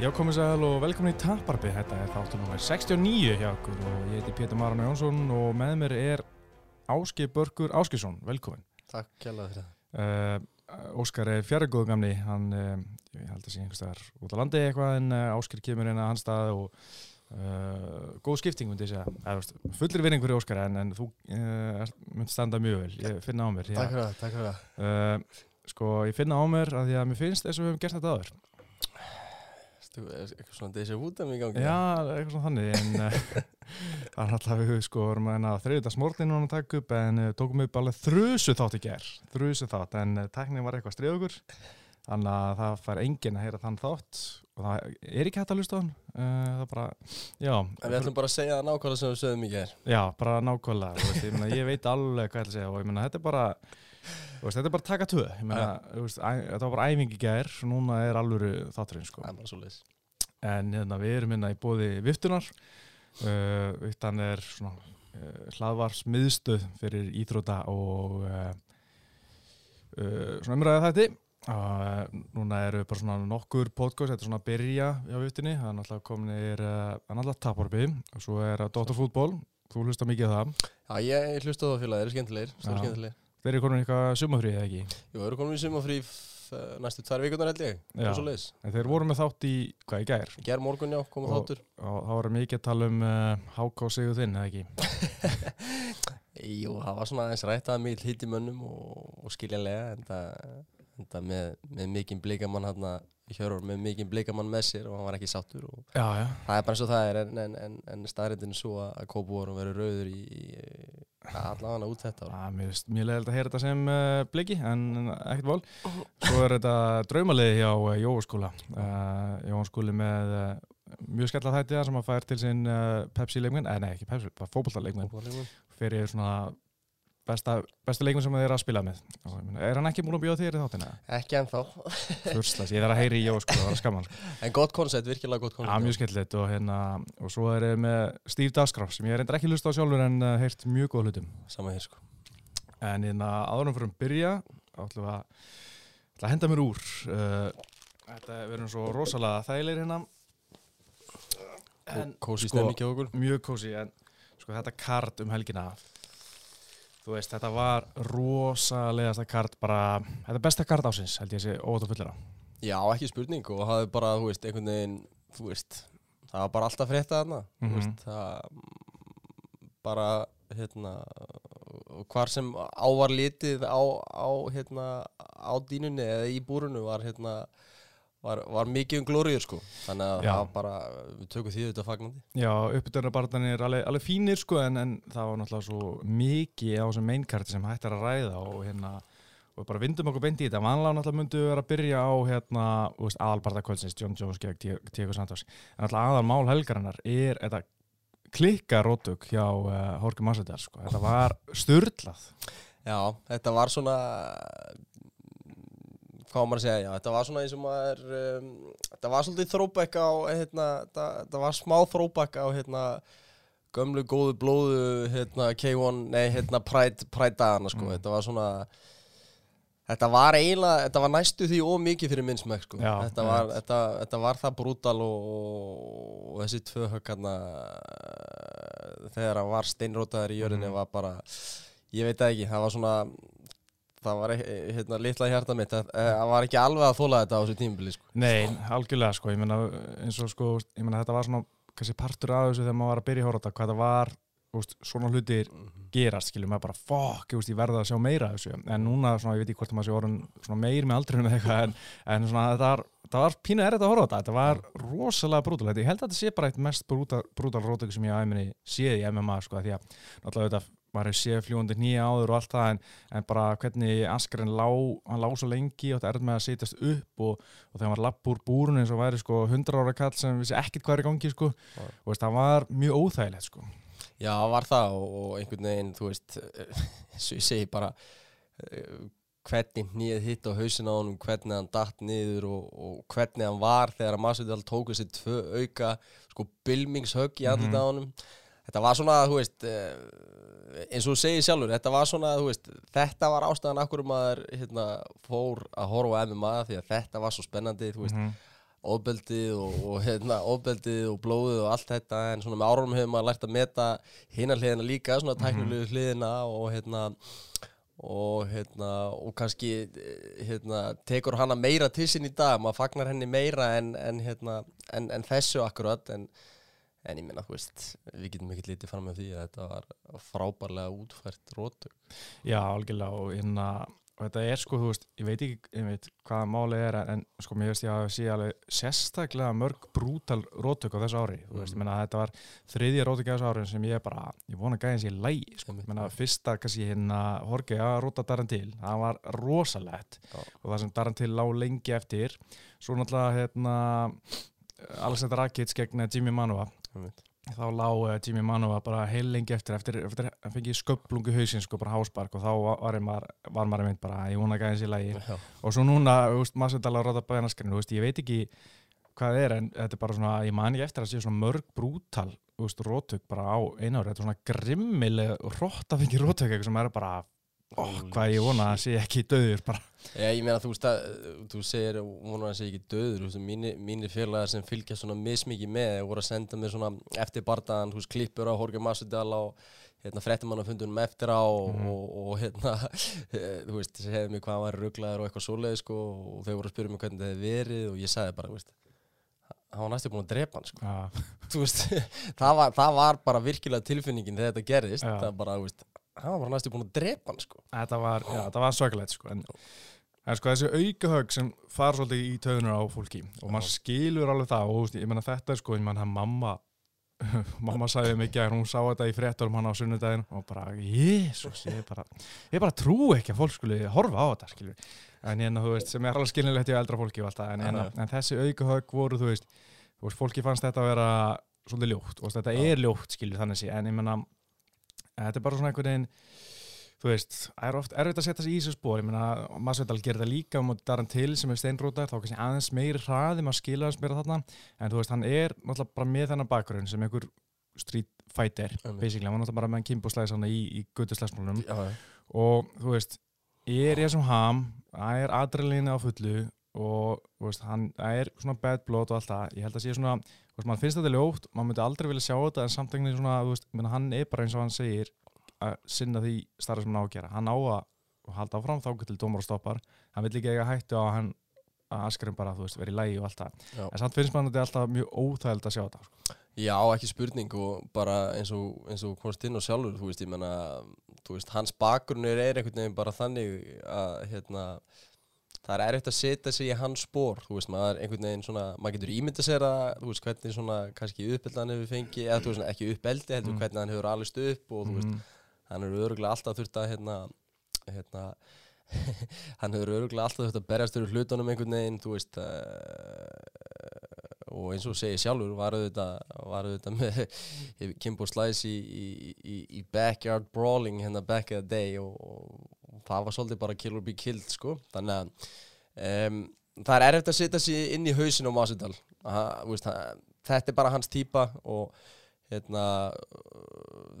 Já, komið sæl og velkomin í Taparbi. Þetta er þáttur nummer 69 hjá okkur og ég heiti Pétur Marana Jónsson og með mér er Áski Börgur Áskisson. Velkomin. Takk kjærlega fyrir það. Uh, Óskar er fjárgóðu gamni, hann, uh, ég held að sé einhvers staðar út á landi eitthvað en uh, Áskir kemur inn að hans stað og góð skipting myndi ég segja. Fullir vinning fyrir Óskar en, en þú myndi standa mjög vel, ég finna á mér. Takk fyrir það, takk fyrir það. Sko, ég finna á mér að því að mér finnst þess að við hefum gert þetta aður. Eitthvað svona þessi hútam í gangi? Já, eitthvað svona þannig en uh, það er alltaf við sko vorum að þriðita smórlinu að taka upp en uh, tókum upp alveg þrjusu þátt í ger þrjusu þátt en uh, tæknin var eitthvað stríðugur þannig að það fær enginn að heyra þann þátt og það er ekki hægt að lusta hann það bara, já En við ætlum bara að segja það nákvæmlega sem við sögum í ger. já, bara nákvæmlega veist, ég, meina, ég veit alveg hvað ég ætla að segja og ég meina þetta er bara veist, þetta er bara taka æ, þetta var bara æfingi í ger núna er alvöru þátturinn sko. Það en hérna, við erum hérna í bóði Viftunar. Uh, Viftan er svona uh, hlaðvarsmiðstöð fyrir íþróta og uh, uh, svona umræða þætti uh, núna eru bara svona nokkur podcast, þetta er svona að byrja á Viftunni, það er náttúrulega komin er uh, náttúrulega taporbi og svo er Dóttarfútból, þú hlusta mikið á það. Já, ég hlusta á það eru skemmtilegir, þeir eru skemmtilegir. Þeir eru komin eitthvað sumafrið eða ekki Jú, þeir eru komin í sumafrí næstu tvær vikunar held ég. Svo leiðis. en þeir voru með þátt í, hvað, í gær Í ger morgun, já, komið Og- þáttur. og það voru mikið að tala um uh, Háká Sigur þinn, eða ekki Jú, það var svona aðeins rætt að mig hitt í mönnum og, og skiljanlega en það, með, með mikinn blikamann hann Hjörur með mikinn blikamann með sér og hann var ekki sáttur og Já, já, það er bara eins og það er en, en, en, en staðrindin er svo að Kópavorum verður rauður í, í allavega út þetta ár. Já, mér mjög leiðilegt að heyra þetta sem uh, bliki, en ekkert vol. Svo er þetta draumaliði hjá uh, Jóaskóla. Uh, Jóaskóli með uh, mjög skella þætti þar sem að fær til sinn uh, Pepsi-leikminn, eða nei, ekki Pepsi, bara Fótboltaleikmenn. fyrir svona besta, besta leikminn sem þeir eru að spila með. Og, ég meina, er hann ekki múin að bjóða þér í þáttina? Ekki ennþá, Furslas, ég þarf að heyri í Jóaskóla, það var skamman. Sko. en gott koncept, virkilega gott koncept. mjög skemmtilegt og hérna, og svo er ég með Steve Dasgraf sem ég reyndar ekki hlust á sjálfur en uh, heyrt mjög góð hlutum. Sama hér sko. En hérna áðurum fyrir að byrja ætlum að, ætla að henda mér úr uh, Þetta verður svo rosalega þægilegir hérna En Kósi sko- mjög kósi en sko þetta kart um helgina þú veist, þetta var rosalegasta kart bara, þetta er besta kart ásins held ég að sé óvægt að fullera Já, ekki spurning og það er bara, þú veist, einhvern veginn, þú veist, það var bara alltaf frétta þarna, Mhm. þú veist, það mm, bara, hérna, hvar sem á var litið á, á, hérna, á dínunni eða í búrunu var, hérna, var, var mikið um glóriður, sko, þannig að Já. það var bara, við tökum því þetta fagnandi. Já, uppbytunarbarnir er alveg, alveg fínir sko en, en það var náttúrulega svo mikið á þessum mainkarti sem hægt er að ræða og hérna og bara vindum okkur beint í þetta. Vanlega náttúrulega myndu við vera að byrja á hérna, þú veist, aðalbarta kvöldsins John Jones gegn Diego Santos. En náttúrulega aðal mál helgarinnar er þetta klikka rótug hjá uh, Jorge Massadal sko, þetta var styrlað Já, þetta var svona hvað á maður að segja, já, þetta var svona eins og maður um, þetta var svolítið throwback á hérna, þetta, þetta var smá throwback á hérna gömlu góðu blóðu hérna K1, nei hérna Pride, Pride dagana sko, Mm. þetta var svona þetta var eiginlega, þetta var næstu því ómikið fyrir minn smekk sko, Já, þetta, var, þetta, þetta var það brútal og, og þessi tvö höggarna þegar hann var steinrótaður í jörðinni Mhm. var bara, ég veit ekki, það var svona það var ekki, hérna, litla hjarta mitt það, það var ekki alveg að þóla þetta á þessu tímubili sko. Nei, algjörlega sko, ég meina eins og sko, ég meina þetta var svona kannski partur af þessu þegar maður var að byrja að horfa á þetta hvað það var, veist, svona hlutir gerast, skiljum maður bara, fuck, ég, verða að sjá meira af þessu, en núna, svona, ég veit ekki hvort maður sé orðin meir með aldrei eða eitthvað, en, en svona, þetta var, var pínu errið að horfa þetta, þetta var rosalega brútal, ég held að þetta sé bara eitt mest brútal, rótöku sem ég á æminni séð í MMA, sko, því að, náttúrulega þetta, maður hefur séð fljúandi nýja áður og allt það, en, en bara hvernig Askarinn lá, hann lá svo lengi og þetta er með að setjast upp og, og þegar maður lapp úr búrun eins og væri, sko, 100 ára kall sem vissi ekkert hvað er í gangi, sko, Já. og veist, það var mjög óþægilegt, sko. Já, var það og, og einhvern veginn, þú veist, eins og ég segi bara eh, hvernig hnýð hitt á hausin á honum, hvernig hann datt niður og, og hvernig hann var þegar að Masvidal tók þessi tvö auka, sko, bylmingshögg í andlita Mhm. á honum. Þetta var svona, þú veist, eh, eins og þú segir sjálfur, þetta var svona, veist, þetta var ástæðan akkur maður hérna, fór að horfa á MMA því að þetta var svo spennandi, þú veist, Mhm. ofbeldið og, og hérna, ofbeldið og blóðið og allt þetta en svona með árum hefur maður lært að meta hina hliðina líka, svona tæknilegu hliðina og hérna og hérna og kannski hérna tekur hana meira til sín í dag, maður fagnar henni meira en, en hérna en, en þessu akkurat en, en ég minna þú veist, við getum ekki litið fram með því að þetta var frábærlega útfært rótug. Já, algjörlega og hérna og þetta er sko, þú veist, ég veit ekki ég veit hvaða máli er en sko mér veist ég að sé alveg sérstaklega mörg brútal rótök á þessu ári þú veist, ég Mm. menna þetta var þriðja rótök á þessu ári sem ég bara, ég vona gæðins ég lægi sko, ég menna fyrsta kannski hérna Horgi að róta Darantil, það var rosalegt Já. og það sem Darantil lá lengi eftir svo náttúrulega hérna Alexander Rakic gegn Jimmy Manova. Þá lág uh, Jimmy Manova bara heil lengi eftir eftir, að fengi sköplungu hausinn sko bara háspark og þá var, maður, mynd bara ég vona gæðins í lagi. Já, og svo núna, maður setja alveg að ráta bæðanaskarinn, þú veist, ég veit ekki hvað er en þetta er bara svona, ég man ekki eftir að sé svona mörg brútal, rótök bara á einu ári, þetta er svona grimmileg róttafengi rótök, eitthvað sem er bara ó, hvað ég vona að sé ekki döður bara, Já, ég meina þú veist að þú segir, vonar að segja ekki döður veist, mínir, mínir félagar sem fylgja svona mismikið með voru að senda mér svona eftir bardaðan, veist, klippur á Jorge Masvidal á hérna, frettumannafundunum eftir á og, Mhm. og, og hérna þú veist, segði mér hvað var rugglaður og eitthvað svoleið sko og þau voru að spyrja mig hvernig það hefði verið og ég sagði bara, veist hann var næstu búin að drepa hann sko þú veist, það var, það var bara virkilega tilfinningin þegar þetta gerðist Já. það bara, veist, hann var næstu búin að drepa hann sko. Þetta var, já, þetta var sökulegt, sko, en, en sko þessi aukahögg sem fara svolítið í töðunar á fólki og maður skilur alveg það og ég menna þetta er sko, ég menna mamma mamma sagði ekki að hún sá þetta í fréttorum hann á sunnudaginn og bara, jésus, ég bara ég bara trú ekki að fólk skuli horfa á þetta skilur, en hérna, þú veist, sem er alveg skilinlegt í eldra fólki og allt það, en, en, Já. en þessi aukahögg voru, þú veist, fólki fannst þetta að vera svolítið ljótt og þetta er ljótt, skilur, þannig sé, en ég menna þetta er bara svona einhvern veginn þú veist, það er oft erfitt að setja sig í þessu spór ég meina, Masvidal gerir það líka um Daran til sem er steinrótar, þá kannski aðeins meiri hraði maður skilja aðeins meira þarna. En þú veist, hann er náttúrulega bara með þennan bakgrunn sem einhver street fighter basically, hann var náttúrulega bara með hann í, í guttuslæsmálunum og þú veist, ég er ég sem ham það er adrenalínu á fullu og þú veist, hann er svona bad blood og allt það, ég held að sé svona veist, mann finnst þetta ljótt, mann myndi aldrei vilja sjá þetta en samt einhvern veginn svona, þú veist, meina, hann er bara eins og hann segir að sinna því starra sem hann á að gera. Hann á að halda áfram þá til dómar og stoppar, hann vill ekki eiga hættu á hann að askurinn bara, þú veist, verið í lægi og allt það. En samt finnst mann þetta alltaf mjög óþægild að sjá þetta sko. Já, ekki spurning og bara eins og, eins og og sjálfur, þú veist, ég menna, þú veist, hans bakgrunnur er einhvern veginn bara þannig að, hérna, það er erfitt að setja sig í hans spór, þú veist, maður einhvern veginn svona, maður getur ímynda sér að, þú veist, hvernig svona, kannski uppeldan hefur fengið, eða þú veist, ekki uppeldi, heldur Mm. hvernig hann hefur alist upp og, þú veist, Mhm. hann hefur öruglega alltaf þurft að, hérna, hérna, hann hefur öruglega alltaf þurft að berjast fyrir hlutunum einhvern veginn, þú veist, uh, og eins og segir sjálfur var auðvitað, var auðvitað með Kimbo Slice í, í, í, í backyard brawling hérna back in the day og, og það var svolítið bara kill or be killed sko þannig að um, það er erfitt að setja sig inn í hausinu á hann- þetta er bara hans típa og hérna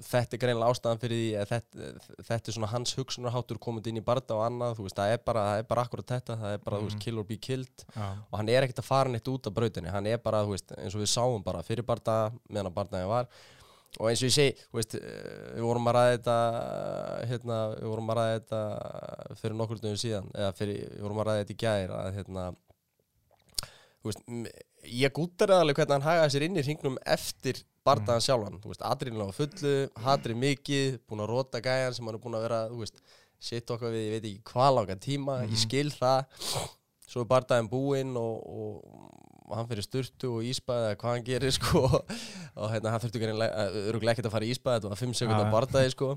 þetta er greinilega ástæðan fyrir því að þetta, þetta er svona hans hugsunarháttur komið inn í barða og annað, veist, það er bara, það er bara akkurat þetta, það er bara, þú veist, Mhm. kill or be killed Já. og hann er ekkert að fara neitt út af brautinni hann er bara, veist, eins og við sáum bara fyrir barða meðan að barðaði var og eins og ég segi, veist, eh, við vorum að ræða þetta hérna, við vorum að ræða þetta fyrir nokkur dögum síðan eða fyrir, við vorum að ræða þetta í gær að hérna veist, ég gúttar alveg hvernig hann hagaði sér inn í hringnum eftir bardaðan sjálfan, þú veist, adrínlega á fullu hatrið mikið, búin að rota gæjan sem hann er búin að vera, þú veist sitt okkar við, ég veit ekki hvað langa tíma ég skil það svo er bardaðin búinn og, og hann fyrir sturtu og ísbæði eða hvað hann gerir sko og hérna hann þurfti öruglega ekkert að fara í ísbæði þetta var 5 sekundar Já. bardaði sko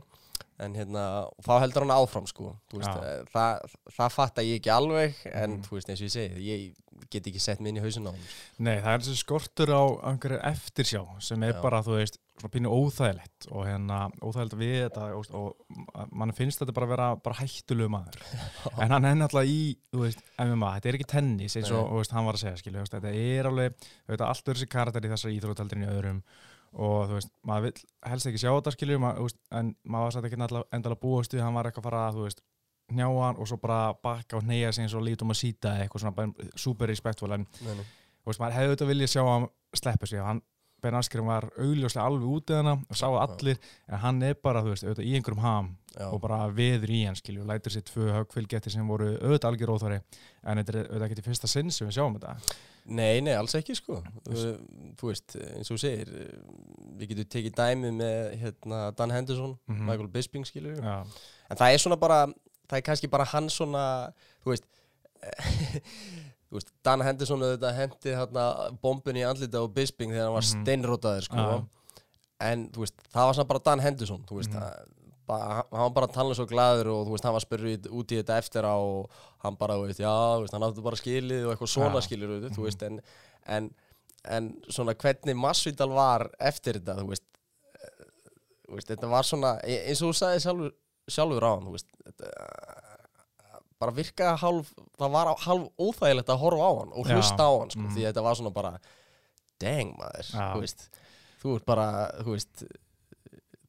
en hérna, og þá heldur hann áfram sko veist, Já. eh, það, það fatta ég ekki alveg en Mhm. þú veist eins og ég segi ég get ekki sett mig inn í hausin á hann Nei, það er þessi skortur á einhverju eftirsjá sem er Já. bara, þú veist, svona pínu óþægilegt og hérna óþægilegt við þetta og, og mann finnst þetta bara að vera bara hættulegu maður. En hann er náttúrulega í, þú veist, MMA þetta er ekki tennis eins og, veist, hann var að segja skilju, veist, þetta er alveg, þú veit, allt öðru sér karakter í þessari íþrótaldrinni öðrum og þú veist, maður vil helst ekki sjá þetta skilju, maður, veist, en maður var sætt ekki endalega búast við, hann var eitthvað að fara að, þú veist njá hann og svo bara bakka og neyja sig eins og lítum að síta eitthvað svona bara super respektful en þú veist, maður hefði auðvitað viljað sjá hann sleppa sig, hann Ben Askren var augljóslega alveg út eða hana og sá allir, en hann er bara, veist, auðvitað í einhverjum ham Já, og bara veður í hann, skilju, lætur sér tvö högfylgjetti sem voru auðvitað algjör óþvari en þetta er auðvitað ekki til fyrsta sinn sem við sjáum þetta. Nei, nei, alls ekki sko. Þú, veist, eins og segir eh, Við getum tekið dæmi með hérna, Dan Henderson, Mhm. Michael Bisping skilur Já, En það er svona bara Það er kannski bara hann svona Þú veist veist, Dan Henderson hendi hérna bombun í andlita á Bisping þegar hann var Mhm. steinrótaður sko Já. En veist, það var samt bara Dan Henderson veist, Mhm. það Bara, hann var bara talað svo glaður og hann var spurður út í þetta eftir á og hann bara, já, hann átti bara skilið og eitthvað svona þú Mhm. veist, en, en, en svona hvernig Masvidal var eftir þetta, þú veist, eh, þetta var svona, e- eins og þú sagði sjálfur, sjálfur á hann, þú veist, þetta, bara virkaði hálf, það var hálf óþægilegt að horfa á hann og hlusta á hann, sko, Mhm. því þetta var svona bara, dang maður, Já. þú veist, þú ert bara, þú veist,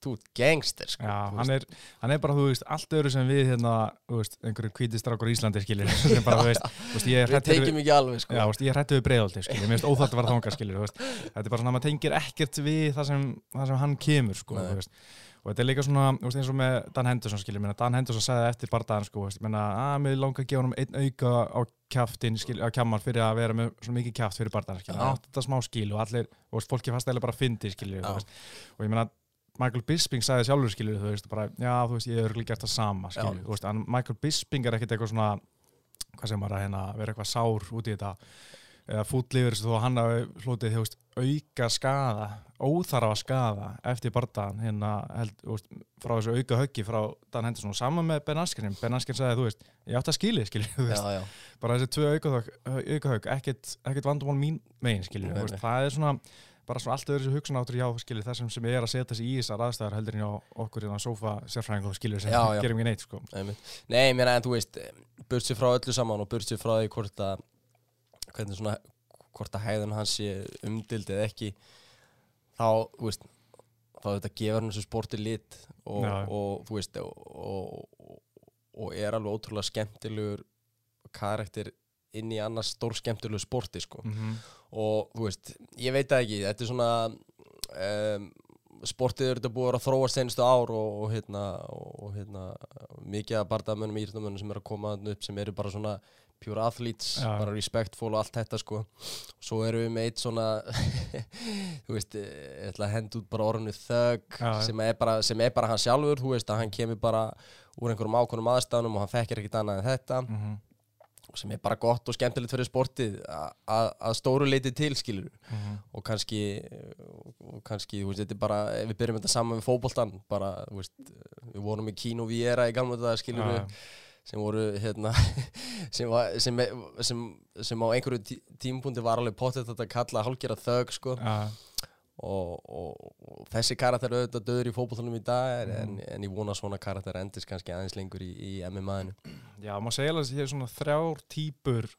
þú ert gangster, sko, Já, hann veist. er, hann er bara, þú veist, allt öðru sem við hérna, þú veist, einhverju hvítistrákur í Íslandi, skiljur, sem bara, þú veist, þú veist, ég Við tekjum ekki alveg, sko. já, þú veist, ég hrættur við breiðaldi, skiljur, mér finnst óþátt að vera þú veist, þetta er bara svona, maður tengir ekkert við það sem, það sem hann kemur, sko, Nei. þú veist, og þetta er líka svona, þú veist, eins og með Dan Henderson, skiljur, minna, Dan Henderson sagði eftir bardaðan, sko, minna, að mér langar að gefa hann einn auka á kjaftin, skiljur, á kjammar fyrir að vera með svona mikið kjaft fyrir bardaðan, skiljur, Já. átt þetta smá skil og allir, þú veist, fólki fast eða bara fyndi, skiljur, Já. þú veist, og ég meina, Michael Bisping sagði sjálfur skilur þú veist bara, já þú veist ég hefur líka gert það sama skilur, Já. þú veist, en Michael Bisping er ekkert eitthvað svona hvað sem var að hérna vera eitthvað sár út í þetta eða fútlífur þó að hann hafi hlutið þú veist, auka skada óþarfa skada eftir bardaðan hérna þú frá þessu auka höggi frá Dan Henderson. Og saman með Ben Askren. Ben Askren sagði þú veist, ég átti að skilja þú Já, já, bara þessi tvö auka auka högg ekkert, ekkert vandamál mín megin þú veist, það er svona bara svona allt öðru þessu hugsunáttur hjá skilur þessum sem er að setja sig í þessar aðstæðar heldur en hjá okkur í það sofa sérfræðingum skilur sem Já, já. gerum ekki neitt sko. Nei, meina, en þú veist, burtsi frá öllu saman og burtsi frá því hvort að, hvernig svona, hvort að hæðun hans sé umdild eða ekki, þá, þú veist, þá þetta gefur hann þessu sporti lit og, og þú veist, og, og, og er alveg ótrúlega skemmtilegur karakter inn í annars stór skemmtilegu sporti, sko. mm -hmm. og þú veist, ég veit það ekki þetta er svona um, sportið er þetta búið að að þróa senstu ár og, og hérna, og, hérna mikið af bardamönnum, íþjóðamönnum sem er að koma upp sem eru bara svona pure athletes, Já. bara respectful og allt þetta sko, svo erum við með eitt svona þú veist ég ætla að henda út bara orðinu þögg já. sem, sem er bara hann sjálfur þú veist að hann kemur bara úr einhverjum ákvönum aðstæðunum og hann þekkir ekkert annað en þetta Mm sem er bara gott og skemmtilegt fyrir sportið að stóru leiti til skilur -hmm. og kannski og kannski, þú veist, þetta er bara ef við byrjum þetta saman við fótboltan bara, þú veist, við vorum í Kino Viera í gamla þetta skilur við sem voru hérna sem, var, sem, sem, sem á einhverju tí, tímpunkti var alveg potið þetta að kalla hálfgerða þögg sko Já, og, og, og þessi karakter er auðvitað döður í fótboltanum í dag Mhm. en, en ég vona að svona karakter endist kannski aðeins lengur í, í MMA-inu Já, maður segja alveg að það er svona þrjár típur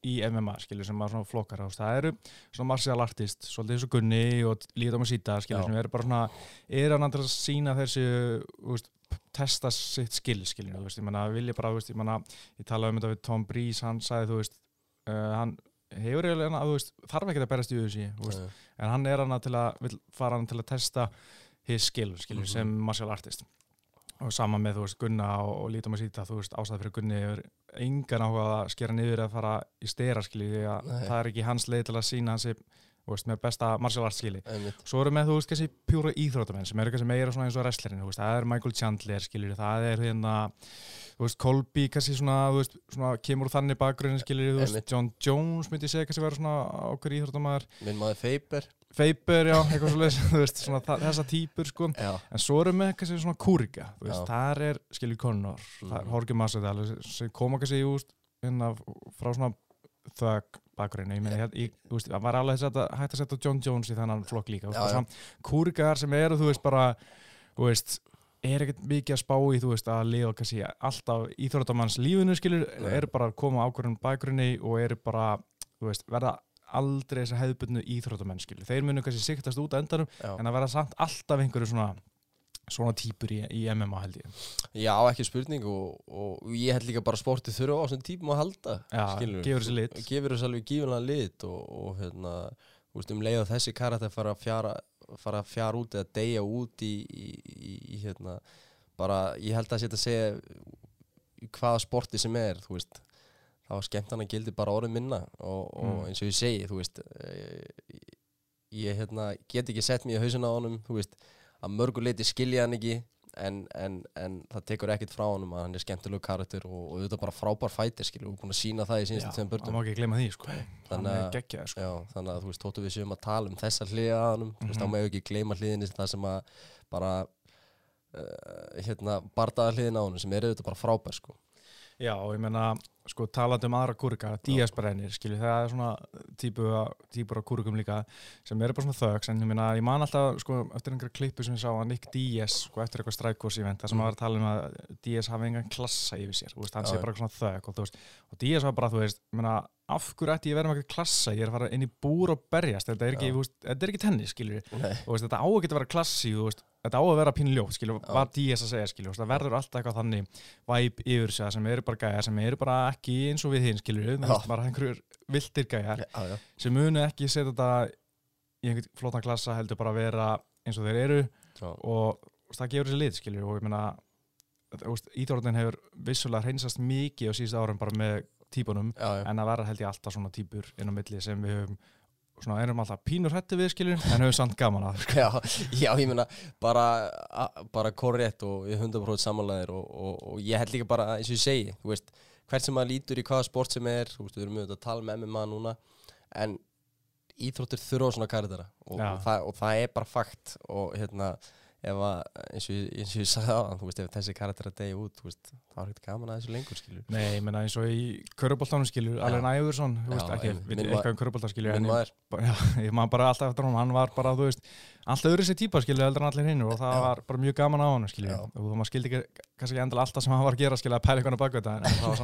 í MMA, skilur, sem maður svona flokkar á. Það eru svona martial artist, svolítið eins og Gunni og Líða og Sýta, skilur, Já. sem eru bara svona, er hann að sína þessi, þú veist, testa sitt skill, skilur, þú veist, ég menna, vilja bara, þú veist, ég menna, ég talaði um þetta við Tom Breeze, hann sagði, þú veist, uh, hann hefur eiginlega, þú veist, þarf ekki að berast í UFC, þú veist, en hann er hann til að, vil fara hann til að testa his skill, skilur, Mhm. sem martial artist. Og sama með, þú veist, Gunna og, og lítum að sýta, þú veist, ástæði fyrir Gunni er engan áhuga að skera niður að fara í stera, skilur, því að það er ekki hans leið til að sína hansi, veist, með besta martial arts Einmitt. Svo eru með, þú veist, kannski pjúra íþróttamenn sem eru kannski meira svona eins og veist, það er Michael Chandler, skiljur, það er hérna, þú veist, Colby kannski svona, veist, svona kemur úr þannig bakgrunni, skiljur, þú veist, Einmitt. John Jones myndi ég segja kannski vera svona ákveður íþróttamæður, minn maður Faber Faber, já, eitthvað svo þú veist, svona þessa típur, sko, já, en svo eru með kannski svona kúrika, þú veist, Já. þar er, skiljur, Conor, það er. Jorge Masvidal, sem koma kannski, þú veist, hérna, frá svona þögg bakgrunni, ég meina, ég, þú veist, það var alveg þess að hægt að setja John Jones í þennan flokk líka, þú veist, kúrikar sem eru, þú veist, bara þú veist, er ekkert mikið að spá í, þú veist, að lifa kannski alltaf íþróttamanns lífinu, skilur, eru bara að koma ákvörðun bakgrunni og eru bara, þú veist, verða aldrei þessar hefðbundnu íþróttamenn, skilur. Þeir munu kannski siktast út á endanum já, en að vera samt alltaf einhverju svona svona típur í, í MMA held ég Já, ekki spurning og, og ég held líka bara sportið þurfa á þessum típum að halda Já, skilurðu. gefur þessi lit gefur þessu alveg gífunlega lit og, og hérna, þú veist, um leið að þessi karakter fara að fjara, fara að fjara út eða deyja út í, í, í, hérna, bara, ég held að að segja hvaða sporti sem er, þú veist þá skemmt hann að gildi bara orðið minna og, og Mm. eins og ég segi, þú veist eh, ég hérna, get ekki sett mér í hausina á honum, þú veist að mörgu leiti skilja hann ekki en, en, en það tekur ekkert frá honum að hann er skemmtilegu karakter og, og þetta bara frábær fætir skilur, og búin að sína það í Já, síðustu tveim börnum. má ekki gleyma því sko. Hann Þannig er að- geggjað sko. Já, þannig að þú veist, þóttu við séum að tala um þessa hliða að honum, þú veist, þá Mhm. maður ekki gleyma hliðinni það sem að bara uh, hérna, bardaða hliðin á honum sem er auðvitað bara frábær, sko. Já, og ég meina, sko, talandi um aðra kúrika, díasbrennir, skilju, það er svona típu, típur af kúrikum líka sem eru bara svona þögs, en ég meina, ég man alltaf, sko, eftir einhverja klippu sem ég sá að Nick Diaz, sko, eftir eitthvað strækurs-event, það sem Mm. var að tala um að Diaz hafi engan klassa yfir sér, þú veist, hann sé bara svona þög og þú veist, og Diaz var bara, þú veist, ég meina, af hverju ætti ég að vera með eitthvað klassa, ég er að fara inn í búr og berjast, þetta er ekki, veist, þetta er ekki tennis, skilju, Nei, og veist, þetta á að geta að vera klassi veist, þetta á að vera pínljótt skilju, Já. var Díaz að segja skilju, það verður alltaf eitthvað þannig væp yfir sig sem eru bara gæjar, sem eru bara ekki eins og við hinn Já. veist, bara einhverjur vildir gæjar, já, já, sem munu ekki setja þetta í einhvern flótan klassa heldur bara að vera eins og þeir eru og veist, það gefur þessi lit skilju og ég meina íþrótin hefur vissulega hreinsast mikið á síðust árum bara með típunum já, já. en það verða held ég alltaf svona típur inn á milli sem við höfum svona erum alltaf pínur hætti við skilju en höfum samt gaman að Já, já, ég meina bara, bara korrekt og ég hundar bróðið samanlæðir og, og, og ég held líka bara eins og ég segi, veist, hvert sem maður lítur í hvaða sport sem er, veist, við erum auðvitað að tala með MMA núna, en íþróttir þurfa svona karitara og, og, það, og það er bara fakt og hérna, ef að eins og, ég- eins og ég sagði á þú veist, ef þessi karitara degi út, þú veist, þá er ekkert gaman að þessu lengur, skilju. Nei, ég meina eins og í Köruboltanum skilur, Allen Iverson, þú veist, ekki, við Minn eitthvað um Köruboltan skilur, en ég, já, ég man bara alltaf eftir honum, hann var bara, þú veist, alltaf öðru sér típa skilur heldur en allir hinnur og það Já. var bara mjög gaman hann skilur, Já. og þú maður skildi ekki, kannski ekki endala alltaf sem hann var að gera skilur að pæla eitthvað á bakveit en það var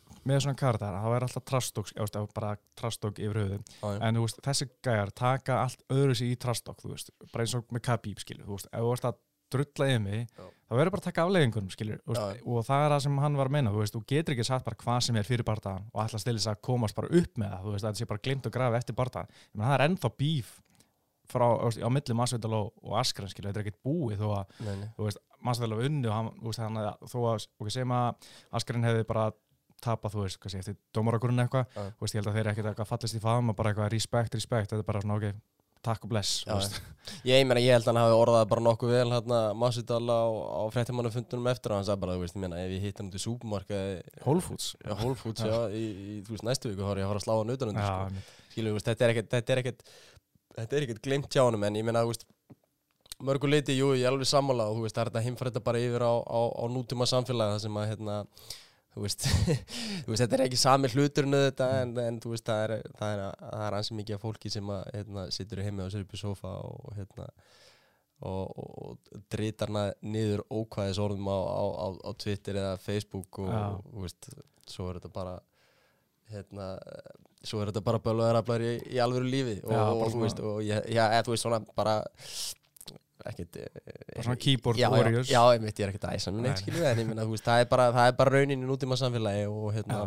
sko. það er sko. Það er hérna, með svona kartar, það er alltaf trastók, bara trastók yfir Já, já. en veist, þessi gæjar taka allt öðru sér í trastokk, þú veist, bara eins og með Khabib, skilur, þú veist, ef þú veist að drulla yfir þá verður bara að taka afleggingunum, skilur, veist, og það er það sem hann var að meina, þú veist, þú getur ekki sagt bara hvað sem er fyrir bardagan og stila þess að komast bara upp með það, þú veist, að þetta sé bara glimt og grafi eftir menn það er ennþá bíf frá, veist, á milli Masvidal og, Askren, skilur, þetta er ekkert búið þó að, Masvidal var unni og hann, veist, hann, þó að, ok, segjum að Askren hefði bara tapað, þú veist, sé, eftir dómarakurinn eitthvað, Já. þú veist, ég held að þeir ekkert eitthvað fallist í faðum og bara eitthvað respect, respect, þetta er bara svona, ok, takk og bless, Já, veist. Ég meina, ég held að hann hafi orðað bara nokkuð vel hérna Masvidal á, á fréttamannafundunum eftir og hann sagði bara, þú veist, ég meina, ef ég hitt hann út í súpumarkaði Whole Foods. Já, Whole Foods, já, í, í, þú veist, næstu viku er ég fara að slá hann utan undir, Já, sko. þú veist, þetta er ekkert, þetta er ekkert, þetta er ekkert glemt hjá honum, en ég meina, þú veist, mörgu leiti, jú, ég er alveg sammála og þú veist, það er þetta heimfæra þetta bara yfir á, á, á nútíma samfélagi það sem að, hérna, þú veist, þú veist, þetta er ekki sami hluturinn auðvitað, en, en þú veist, það er, það er, það er ansi mikið af fólki sem að, hérna, situr í heimi og sér upp í sofa og, hérna, og, og, og dritar hana niður ókvæðis orðum á, á, á, á Twitter eða Facebook og, og, þú veist, svo er þetta bara hérna svo er þetta bara bölvaðaraflar í, í alvöru lífi og, og þú veist, og ég, já, eða, þú veist svona bara ekkert Bara svona keyboard já, warriors. já, já, einmitt, ég er ekkert að æsa mig neitt Nei. skilju, en ég minna, þú veist, það er bara, það er bara raunin í nútíma samfélagi og hérna Já.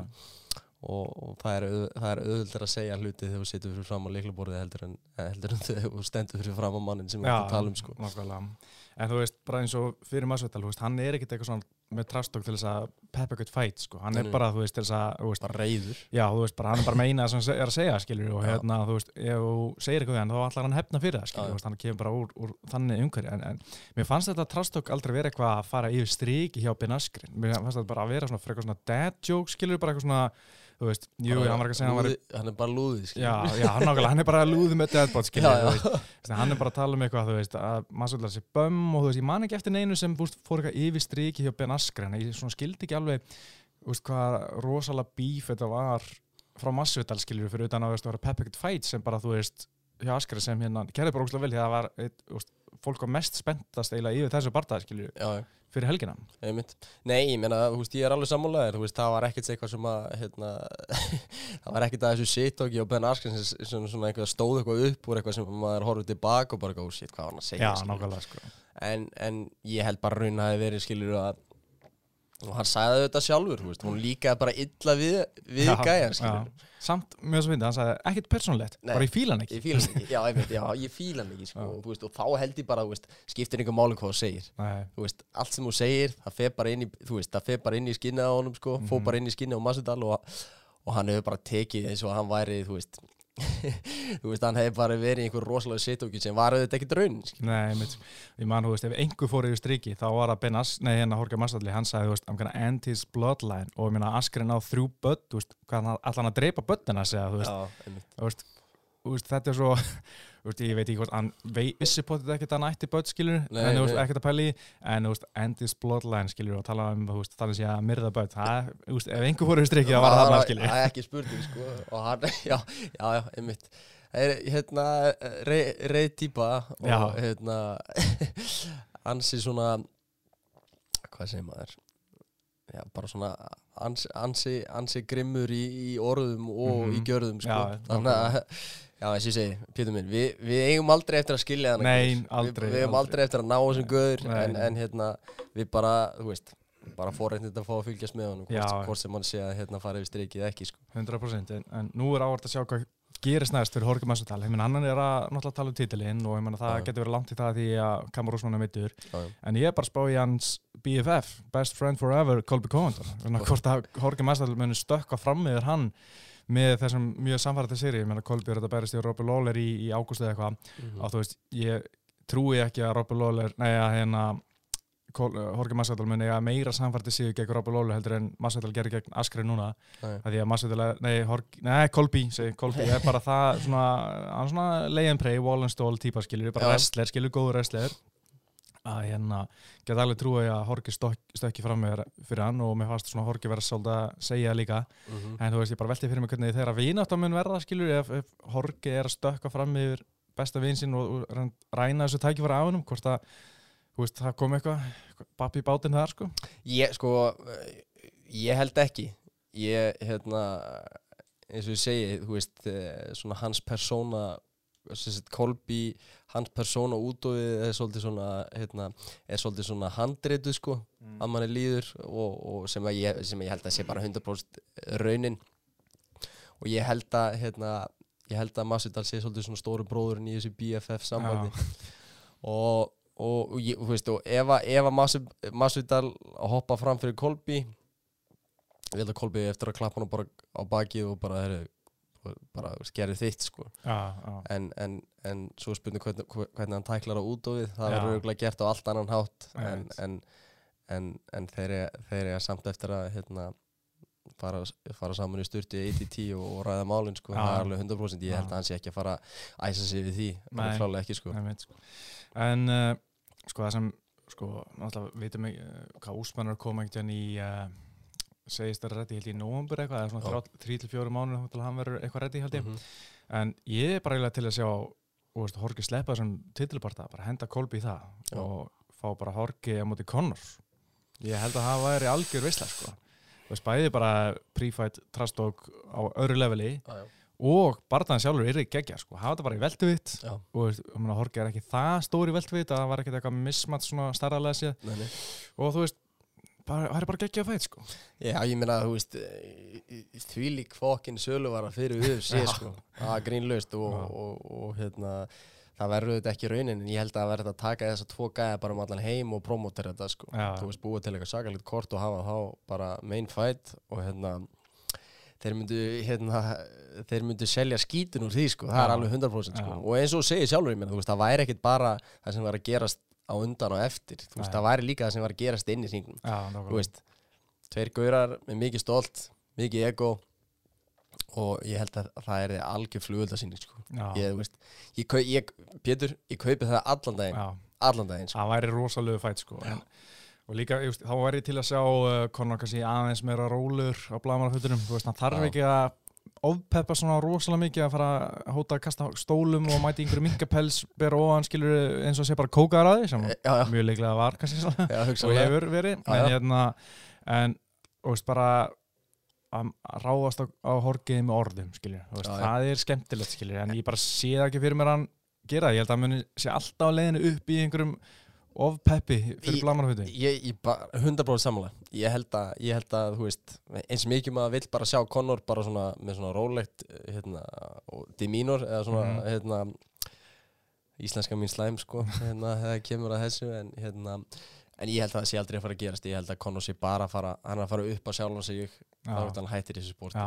og, og það er, er auðvöldar að segja hluti þegar þú situr fyrir fram á leiklaborði heldur en, heldur en þegar þú stendur fyrir fram á mannin sem við erum að tala um sko. nákvæmlega. En þú veist, bara eins og fyrir veist, hann er ekkert eitthvað svona með trastokk til þess að peppa eitthvað fight, sko. Hann er bara, þú veist, til þess að, veist, bara reyður já, þú veist, bara hann er bara meina það sem hann er að segja, skilur, og hérna, þú veist, ef þú segir eitthvað hann, þá ætlar hann hefna fyrir það, þú veist, hann kemur bara úr, úr þannig umhverju, en, en mér fannst þetta trastokk aldrei vera eitthvað að fara yfir striki hjá Ben Askren, mér fannst þetta bara að vera svona svona dad joke, skilur, bara eitthvað svona, þú veist, jú, hann var ekki að segja að hann var Lúði- hann er bara lúði skilju. Já, já, hann hann er bara að lúði með deadbot, skilja, að hann er bara að tala um eitthvað, þú veist, að Masvidal sé bömm og þú veist, ég man ekki eftir neinu sem, veist, fór eitthvað yfir striki hjá Ben Askren, ég svona skildi ekki alveg, þú veist, hvað rosalega bíf þetta var frá Masvidal, skiljur, fyrir utan að, það var Perfect Fight sem bara, þú veist, hjá Askren sem hérna, gerði bara ógslag vel, að það var, eitt, veist, fólk var mest spenntast eiginlega yfir þessu já, já. Fyrir helgina? Einmitt. Nei, ég meina, þú veist, ég er alveg sammálaðir, þú veist, það var ekkert eitthvað sem að, hérna, það var ekkert að þessu shit-talki og Ben Askren sem, eitthvað stóð eitthvað upp úr eitthvað sem maður horfði tilbaka og bara, oh shit, hvað hann að segja, Já, sko. En, en ég held bara raun að það hefði verið, skilur, að, og hann sagði þetta sjálfur, veist, hún líkaði bara illa við, við Já, gæjan, já. Samt, mjög svo fyndið, hann sagði ekkert persónlegt, bara ég fíla hann ekki Ég fíla hann ekki, já, einmitt, já, ég fíla hann ekki, sko, og, veist, og þá held ég bara, veist, skiptir einhver máli hvað þú segir. Veist, allt sem þú segir það fer bara inn í, það fer bara inn í skinnið á honum sko, fór Mhm. bara inn í skinnið á Masvidal og, og hann hefur bara tekið eins og hann væri, þú veist þú veist, hann hefur bara verið í einhver rosalega sitóki sem var auðvitað ekkert raun skilur. nei, mitt Ég man, þú veist, ef einhver fór yfir striki þá var það Ben As, nei, hérna Horka Mastalli hann sagði, þú veist, I'm gonna end his bloodline og ég meina Askren á þrjú börn, þú veist allan að dreipa börnina segja, þú veist, Já, þú veist, þetta er svo veist, ég veit ekki hvort hann vissi potið ekkert að hann ætti börn, skilur en þú veist, ekkert að pæli en þú veist, end his bloodline, skilur og tala um, þú veist, þannig sé að myrða börn það, þú veist, ef einhver fór yfir striki þá var það þarna, skilur það er ekki spurning sko og hann, já, já, já, einmitt. Það er hérna rey, rey típa og hérna ansi svona hvað segir maður? Já, bara svona ansi, ansi, ansi grimmur í, í orðum og Mhm. í gjörðum sko. Já, þannig að já, eins og ég segi, Pétur minn, við, við eigum aldrei eftir að skilja hann Nei, aldrei, við, við eigum aldrei eftir að ná þessum göður en, en hérna, við bara, þú veist bara fórreitnið að fá að fylgjast með honum hvort, hvort sem hann sé að hérna fara yfir strikið ekki sko. 100% en, en nú er ávart að sjá hvað gerist næst fyrir Jorge Masvidal, ég meina hann er að náttúrulega tala um titilinn og ég meina það Já. getur verið langt í það því að Kamar Úsmann er mittur en ég er bara að spá í hans BFF Best Friend Forever, Colby þannig að hvort að Jorge Masvidal muni stökka fram með hann með þessum mjög samfærandi séri, ég meina Colby er þetta bærist í Robby Lawler í, í ágúst eða eitthvað. Mhm. og þú veist, ég trúi ekki að Robby Lawler, nei að hérna uh, Jorge Masvidal muni að meira samfærandi sig gegn Robby Lawler heldur en Masvidal gerir gegn Askren núna. Nei. að því að Masvidal, er- nei, Jorge, nei, Colby segi, Colby er bara það svona, hann er svona lay and pray, wall and stall típa skilur, bara wrestler, skilur, góður wrestler að hérna, get alveg trúi að stökk, stökki fram með fyrir hann og mér fannst svona Jorge verða svolítið að segja líka. Mhm. en þú veist, ég bara velti fyrir mig hvernig þeirra vináttan mun verða, skilur, ef, ef Jorge er að stökka fram yfir besta vin sinn og, og ræna þessu tækifæra á hennum, hvort að þú veist, það kom eitthvað, babb í bátinn þar, sko? Ég, sko, ég held ekki. Ég, hérna eins og ég segi, þú veist eh, svona hans persóna Kolby, hans persóna út og við er svolítið svona hérna, er svolítið svona handreitu sko að manni líður og, og sem, ég, sem ég held að sé bara 100% raunin. Og ég held að hérna, ég held að Masvidal sé svolítið svona stóru bróðurinn í þessu BFF sambandi. Og, og, og, veist, ef, að- Masvidal hoppa fram fyrir Kolby ég held að Kolby eftir að klappa hann á bakið og bara, heru, bara skerið þitt sko. Já, já, en, en, en svo spurning hvernig, hvernig hann tæklar á út og við það verður auðvitað gert á allt annan hátt en, en, en, en þeir eru- samt eftir að hérna, fara, fara saman í styrti í ATT og, og ræða málin sko. Já. það er alveg 100% ég held að hann sé ekki að fara að æsa sig við því Nei. bara klálega ekki sko. veit, sko en, uh, sko, það sem sko, náttúrulega, vitum ekki uh, hvað úsmannar koma ekkert í uh, segist það reddi, held í nóvambur eitthvað eða Já. svona 3-4 mánuð til að hann verður eitthvað reddi, held ég Mhm. en ég er bara eiginlega til að sjá veist, Horki sleppa þessum titilparta bara henda Kolbi í það Já. og fá bara Horki á móti Connor ég held að það væri algjör veistla sko. bæði bara pre-fight trastók á öðru leveli Já, og barðan sjálfur er ekki geggja sko. hafa þetta bara í veltuvitt Já. og Horki er ekki það stór í veltuvitt að það var ekkert eitthvað mismat starra lesið og þú veist, það er bara geggja fætt sko. Já, ég meina, þú veist því lík fokkin söluvara fyrir UFC Já. sko, það er grínlaust og, Já. og, og, hérna það verður þetta ekki raunin en ég held að það verður að taka þessa tvo gæða bara um allan heim og promotera þetta sko, Já. þú veist, búa til eitthvað sakalegt kort og hafa þá bara main fight og hérna þeir myndu, hérna, þeir myndu selja skítun úr því sko, það er Já. alveg 100% sko, og eins og segir sjálfur, ég meina, þú veist, það væri ekkit bara það sem var að gerast á undan og eftir, þú veist, Nei. það væri líka það sem var að gerast inn í Já, þú veist, tveir gaurar með mikið stolt, mikið ego og ég held að það er algjör flugöldasýning sko. Ég, veist, ég, ég, Pétur, ég kaupi það allan daginn, allan daginn sko. það væri rosalegu fætt sko. en, og líka, veist, þá væri ég til að sjá uh, Conor kannski aðeins meira rólur á blamarafötunum, þú veist, hann þarf Já. ekki að ofpeppa svona rosalega mikið að fara að hóta að kasta stólum og mæti einhverju minkapels bera ofan skilur eins og sé bara kókaðar að því sem já, já, mjög leiklega var kannski svona já, og hefur verið. En hérna en og veist bara að að ráðast á, á horgiði með orðum skilur, veist, það er skemmtilegt skilur en ég bara sé það ekki fyrir mér að gera ég held að muni sé alltaf á leiðinu upp í einhverjum fyrir blamarhuti Ég, ég bara, 100% samanlega ég held að, ég held að, veist eins mikið maður vill bara sjá Conor bara svona með svona rólegt hérna, og demeanor eða svona Mhm. hérna, íslenska mín slæm sko, hérna, það kemur að þessu en hérna En ég held að það sé aldrei að fara að gerast, ég held að Conor sé bara að fara, að fara upp á sjálfan sig þá er hann hættir í þessu sporti.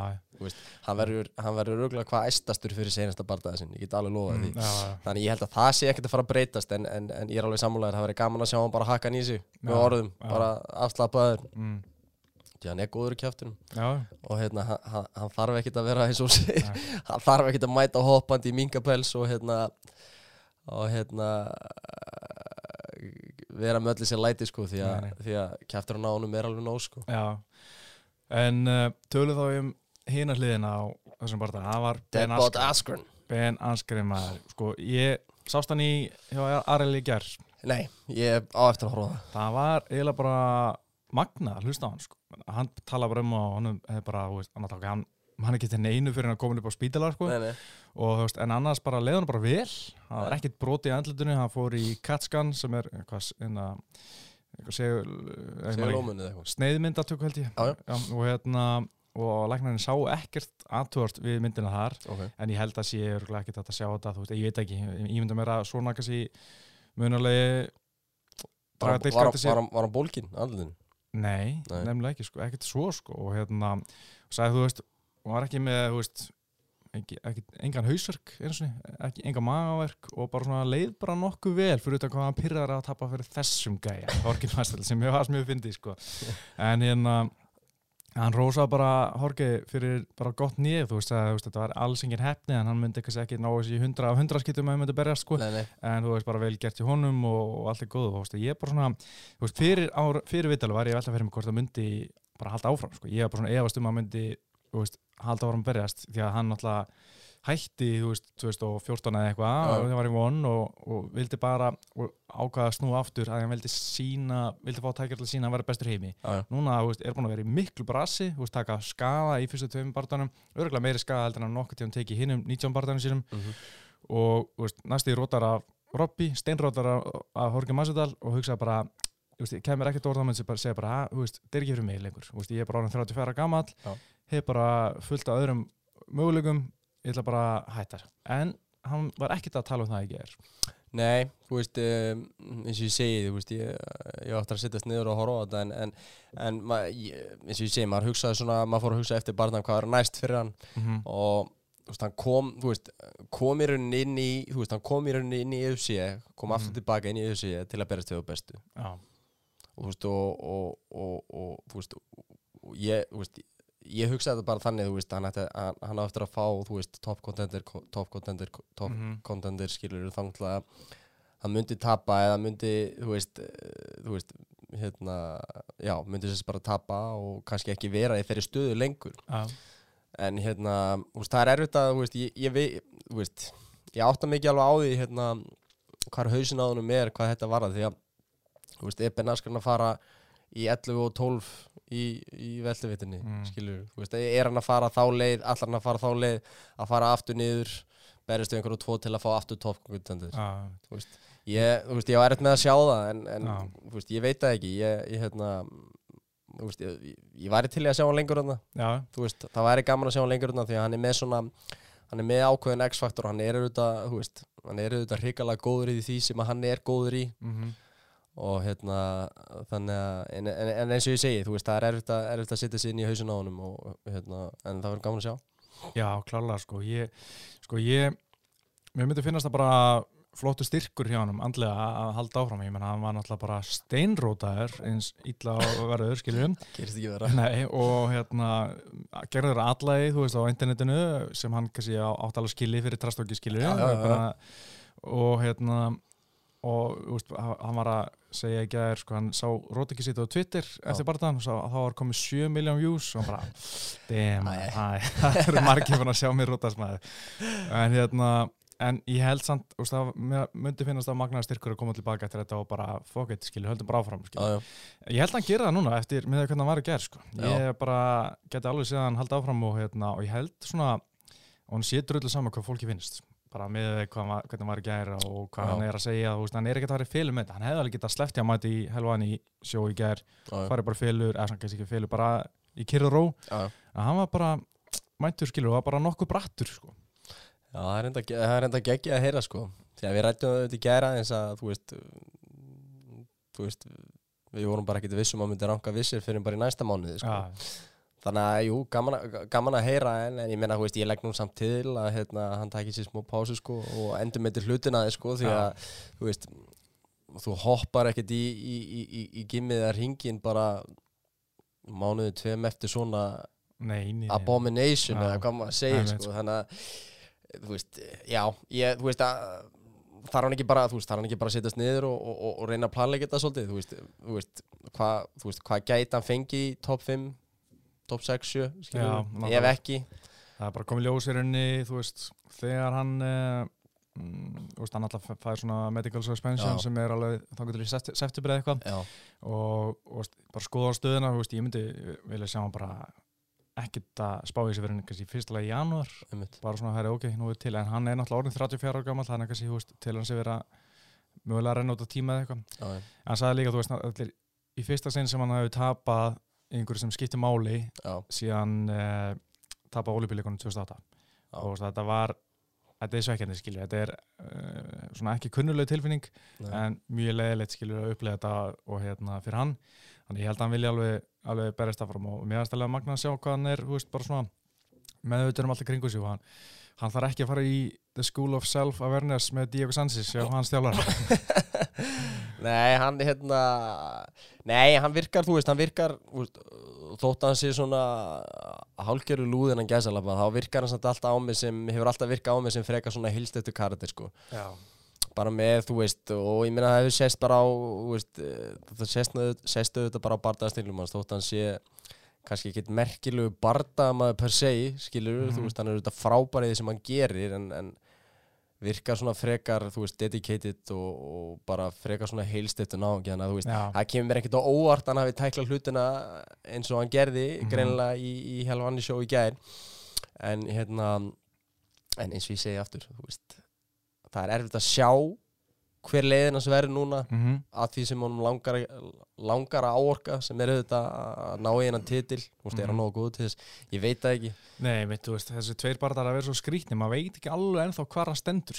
Hann verður, hann örgulega hvað æstastur fyrir senasta bardaða sinn, ég get alveg loðað því. mm, Þannig ég held að það sé ekkert að fara að breytast en, en, en ég er alveg sammálaður, það verður gaman að sjá hann bara hakka hann í sig með orðum, já. bara afslappaður. Mm, því hann er góður í kjæftunum já, og hérna, hann, hann, hann þarf ekkert að vera eins og Nei. hann þarf ekkert að mæta hoppandi í minkapels og hérna og hérna vera með öllu sér læti sko því að, að kjæfturinn á honum er alveg nóg sko. Já en uh, tölum þá um hina hliðina á þessum barða, það var Ben Deadbot Askren. Askren. Ben Askren maður, sko, ég sást hann í hjá Areli gerð Nei, ég er á eftir að horfa á það. Það var eiginlega bara magna að hlusta á hann sko. hann tala bara um og hann hefði bara, þú veist, hann, hann, hann, hann ekki til neinu fyrir hann að koma upp á spítalar sko. Nei, nei, og þú veist, en annars bara leiði hann bara vel. Hann var ekkert broti í andlutunni, hann fór í CAT-scan sem er eitthvað, einna, eitthvað sneiðmyndatöku held ég Já, já. og hérna og læknarinn sá ekkert aðtúrt við myndina þar Ok, en ég held að sé ekkert hægt að sjá þetta þú veist, ég veit ekki, ég myndi að svona kannski munulegi var, hann- bólginn, andlutinu? Nei, Nei. nefnilega ekki, sko, ekkert svo sko og hérna, og sagði þú veist hún var ekki með, þú veist ekki, ekki, engan hausverk ekki, engan magaverk og bara svona leið bara nokkuð vel fyrir utan hvað hann pyrrar að tappa fyrir þessum gæja, sem ég var mjög fyndið sko. En hérna hann rósaði bara Horki fyrir bara gott nýð, þú veist að þetta var alls engin hefni en hann myndi kannski ekki ná þessi 100 af 100 skiptum að hann myndi berjast sko. Nei, nei, en þú veist bara vel gert í honum og, og allt er góð þú veist, ég bara svona veist, fyrir, fyrir vitalu var ég velta fyrir mig hvort það myndi bara halda áfram sko. ég var bara svona efast um að myndi þú veist, halda að berjast því að hann náttúrulega hætti þú veist, 2014 eða eitthvað og það var í von og, og vildi bara ákvaða að snúa aftur að hann vildi sína vildi fá tækja til að sína að vera bestur heimi. Já, núna þú veist, er búin að vera í miklu brasi þú veist, taka skaða í fyrstu tveim barndanum örgulega meiri skaða heldur en hann nokkuð tíðan teki hinnum 19 barndanum sínum. Mhm, og þú veist, næstu í rótar af Robby, steinrótar af, af Horki Masvidal og hugsaði bara kemur ekkert orða með að segja bara "Ha, þú veist, þetta er ekki fyrir mig lengur. Veist, ég er bara orðin 34 ára gamall Já. hef bara fullt af öðrum möguleikum ég ætla bara að hætta en hann var ekkert að tala um það ekki er Nei, þú veist, um, eins og ég segi, þú veist, ég, ég átti að sittast niður og horfa á þetta en, en, en ég, eins og ég segi, maður hugsaði svona, maður fór að hugsa eftir barndan hvað er næst fyrir hann mm -hmm. og þú veist, hann kom, þú veist, kom í rauninni inn í, þú veist, hann kom í rauninni inn í UFC, kom aftur Mhm. tilbaka inn í UFC til að berast til það bestu Já, og þú veist, og, og, og, og þú veist, og ég, þú veist, ég hugsaði þetta bara þannig, þú veist, hann, ætti, hann, hann á eftir að fá, þú veist, top contender, top contender, top Mhm. contender skilur þangt að hann myndi tapa eða myndi þú veist, eh, þú veist hérna, já, myndi þess bara tapa og kannski ekki vera í þeirri stöðu lengur já, en hérna, þú veist, það er erfitt að þú veist, ég, ég, vei- þú veist, ég átta mikið alveg á því hérna, hvað hausin á honum er, hvað þetta var því að, þú veist, er Ben Askren að fara í 11 og 12 í, í velduvitinni, Mm. er hann að fara þá leið, allar hann að fara þá leið að fara aftur niður berist við einhverju tvo til að fá aftur top contender já, þú veist, ég, ég var erfitt með að sjá það en, en þú veist, ég veit það ekki. Ég, ég hérna veist, ég, ég væri til að sjá hann lengur veist, það væri gaman að sjá hann lengur því að hann er með svona hann er með ákveðin X-faktor, hann er auðvitað er hrikalega góður í því sem hann er góður í. Mm og hérna, þannig að en, en, en eins og ég segi, þú veist, það er erfitt að, erfitt að setja sig inn í hausin á honum og hérna, en það verður gaman að sjá. Já, klálega sko. Ég, sko ég mér myndi finnast það bara flottu styrkur hjá hann andlega að- halda áfram. Ég menna hann var náttúrulega bara steinrótaður eins illa og verður skiljum. Nei, og hérna gerður allægi, þú veist, á internetinu sem hann kannski á- átt alveg skilið fyrir trastóki já. og hérna og þú veist, hann var að segja ekki að er sko, hann sá Rótiki sitt á Twitter eftir barðan og sá, þá var komið 7 miljón views og hann bara, damn, það eru margir fann að sjá mér Rótasmaður en hérna en ég held samt, úst, það mér myndi finnast að magnaði styrkur að koma tilbaka eftir þetta og bara fuck it, skilju, höldum bara áfram skilju. Já, já. ég held að hann gera það núna eftir með hvernig hann var að gera sko. Já. ég bara geti alveg séð að hann halda áfram og, hérna, og ég held svona og hann sé drullu saman hvað fólki finnst bara með hann var- hvernig hann var að gera og hvað Já. hann er að segja, veist, hann er ekki að fara í fylur með þetta hann hefði alveg getað sleppt í að mæti í helvan í sjó í gær, farið bara í fylur eða kannski ekki fylur, bara í kyrra ró Já, já. en hann var bara mættur skilur og var bara nokkuð brattur sko. Já, það er enda, geggja að heyra sko Því að við rættum þetta í gæra eins að þú veist Þú veist Við vorum bara ekkert vissum að myndi ranka vissir fyrir bara í næsta mánuði sko. Þannig að jú, gaman, að- gaman að heyra en, en ég meina, þú veist, ég legg nú samt til að hérna, hann takir sér smá pásu sko og endur með til hlutina þið sko því að, þú veist þú hoppar ekkert í, í, í, í, í gimmið eða ringin bara mánuði tveim eftir svona nei, nei, abomination Já. eða hvað maður segir sko, þannig að þú veist, já, ég, þú veist að þarf hann ekki bara, þú veist, þarf hann ekki bara að setjast niður og, og, og, og reyna að planlega þetta svolítið, þú veist, þú veist, hvað, þú veist, hvað gæti hann fengi í top 5, top 6, 7, Já, skilur, nákvæmlega. ef ekki, það er bara komið ljós í rauninni þú veist, þegar hann uh, mm, þú veist, hann alltaf fær svona medical suspension Já. sem er alveg þannig til í september eða eitthvað. Og, og bara skoða á stöðuna þú veist, ég myndi vilja sjá hann bara ekkert að spá í þessu verið kannski fyrstulega í janúar, bara svona það er ok, nú er til en hann er náttúrulega orðin 34 ára gammal þannig að kannski, veist, til sé vera mögulega að renna út á tíma eða eitthvað. En hann sagði líka, þú veist, allir, í fyrsta sinn sem hann hafi tapað einhverju sem skiptir máli já, síðan uh, tapað olífbíleikunum 2008 Já. og þetta var þetta er svekkjandi skilju, þetta er uh, svona ekki kunnuleg tilfinning Nei. en mjög leðilegt skilju að upplega þetta og hérna fyrir hann. Þannig ég held að hann vilja alveg, alveg berist það fram og mér er stæðilega magna að sjá hvað hann er veist, bara svona meðutur um allt í kringu sig og hann, hann þarf ekki að fara í The School of Self-Awareness með Diego Sanchez hjá hans þjálfar Nei, hann hérna Nei, hann virkar, þú veist, hann virkar veist, þótt að hann sé svona hálgeru lúðin hann gæsalappa þá virkar hann samt alltaf á mig sem hefur alltaf virkað á mig sem frekar svona hilstöttu karakter sko. Já, bara með, þú veist, og ég meina það hefur sést bara á, þú veist það sést, auðvitað bara á bardaðastilum hans þótt að hann sé kannski ekkit merkilegu bardamaður per se skilur, Mhm. þú veist, hann er auðvitað frábær í því sem hann gerir en, en virkar svona frekar, þú veist, dedicated og, og bara frekar svona heilstöttu náðungi þannig að þú veist, já, það kemur mér ekkert á óvart að hann hafi tæklað hlutina eins og hann gerði Mhm. greinilega í, í helvanni sjó í gær en hérna en eins og ég segi aftur þú veist, það er erfitt að sjá hver leiðin hans verður núna mm að því sem honum langar, langar að áorka sem er auðvitað að ná í hennan titil þú veist, er hann Mhm. nógu góð til þess? Ég veit það ekki. Nei, veit, þú veist, þessi tveir barðar að vera svo skrítni maður veit ekki alveg ennþá hvar hann stendur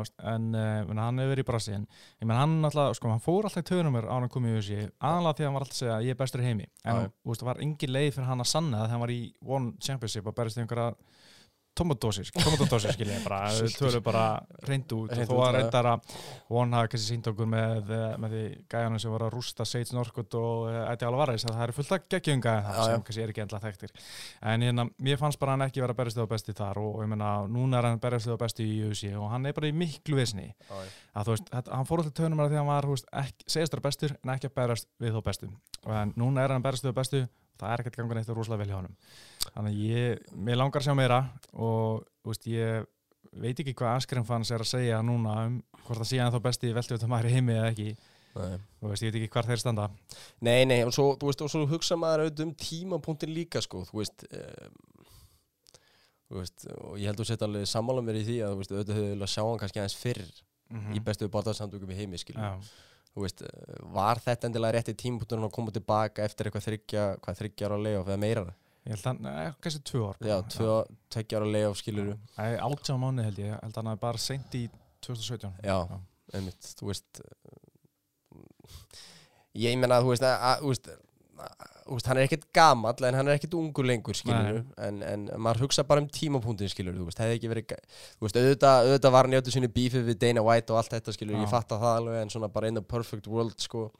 veist, en uh, menn, hann hefur verið í brasi en ég menn hann alltaf, sko, hann fór alltaf í töðunum mér á hann komið í þessi, aðalega því að hann var alltaf að segja að ég er bestur í heimi, en þú veist, það var engin leið fyrir hann að sanna þegar hann var í One Championship og berist í einhverja tomatdósir, tomatdósir skilja ég bara, við tölum bara reynd út Hreint og þó að já. reyndar að One hafa kannski sínt okkur með, eh, með því gæjanum sem var að rústa Sage Norkut og eh, Ætti Alvarez að það eru fullt af geggjum gæjan það Já, já. sem kannski er ekki endla þekktir en hérna, mér fannst bara hann ekki vera berist á besti þar og, og ég meina, núna er hann berist á besti í UFC og hann er bara í miklu Já, já. að þú veist, hann fór alltaf tönum að því að hann var, þú veist, ekki, segjast þér bestur en ekki að berast við þó bestu hann það er ekkert gangan eitt og rosalega vel hjá honum. Þannig að ég, mér langar að sjá meira og, veist, ég veit ekki hvað Askren fannst er að segja núna um hvort það sé hann þá besti veltu þetta maður í heimi eða ekki, Nei. þú veist, ég veit ekki hvar þeir standa. Nei, nei, og svo, veist, og svo hugsa maður auðvitað um tímapunktin líka, sko, þú veist, um, þú veist, og ég held að þú setja alveg sammála mér í því að, auðvitað höfðu vilja sjá hann kannski aðeins fyrr í bestu barðarsamtökum í heimi, skilur. Já, Þú veist, eh, var þetta endilega rétti tímapunktin að koma tilbaka eftir eitthvað þryggja, hvað þryggja ára leið eða meira? ég held hann, eh, kannski tvö ár Já, tvö, tveggja ára leið skilur Æ, átján mánu held ég, ég held hann að bara seint í 2017 Já, einmitt, þú veist ég meina, þú veist, að, að, þú veist, að, veist hann er ekkert gamall en hann er ekkert ungur lengur, en, en maður hugsa bara um tímapunktin, veist, hefði ekki verið, veist, auðvitað, auðvitað var hann í öllu sinni bífið við Dana White og allt þetta, skilur, ég fatta það alveg en svona bara in the perfect world, sko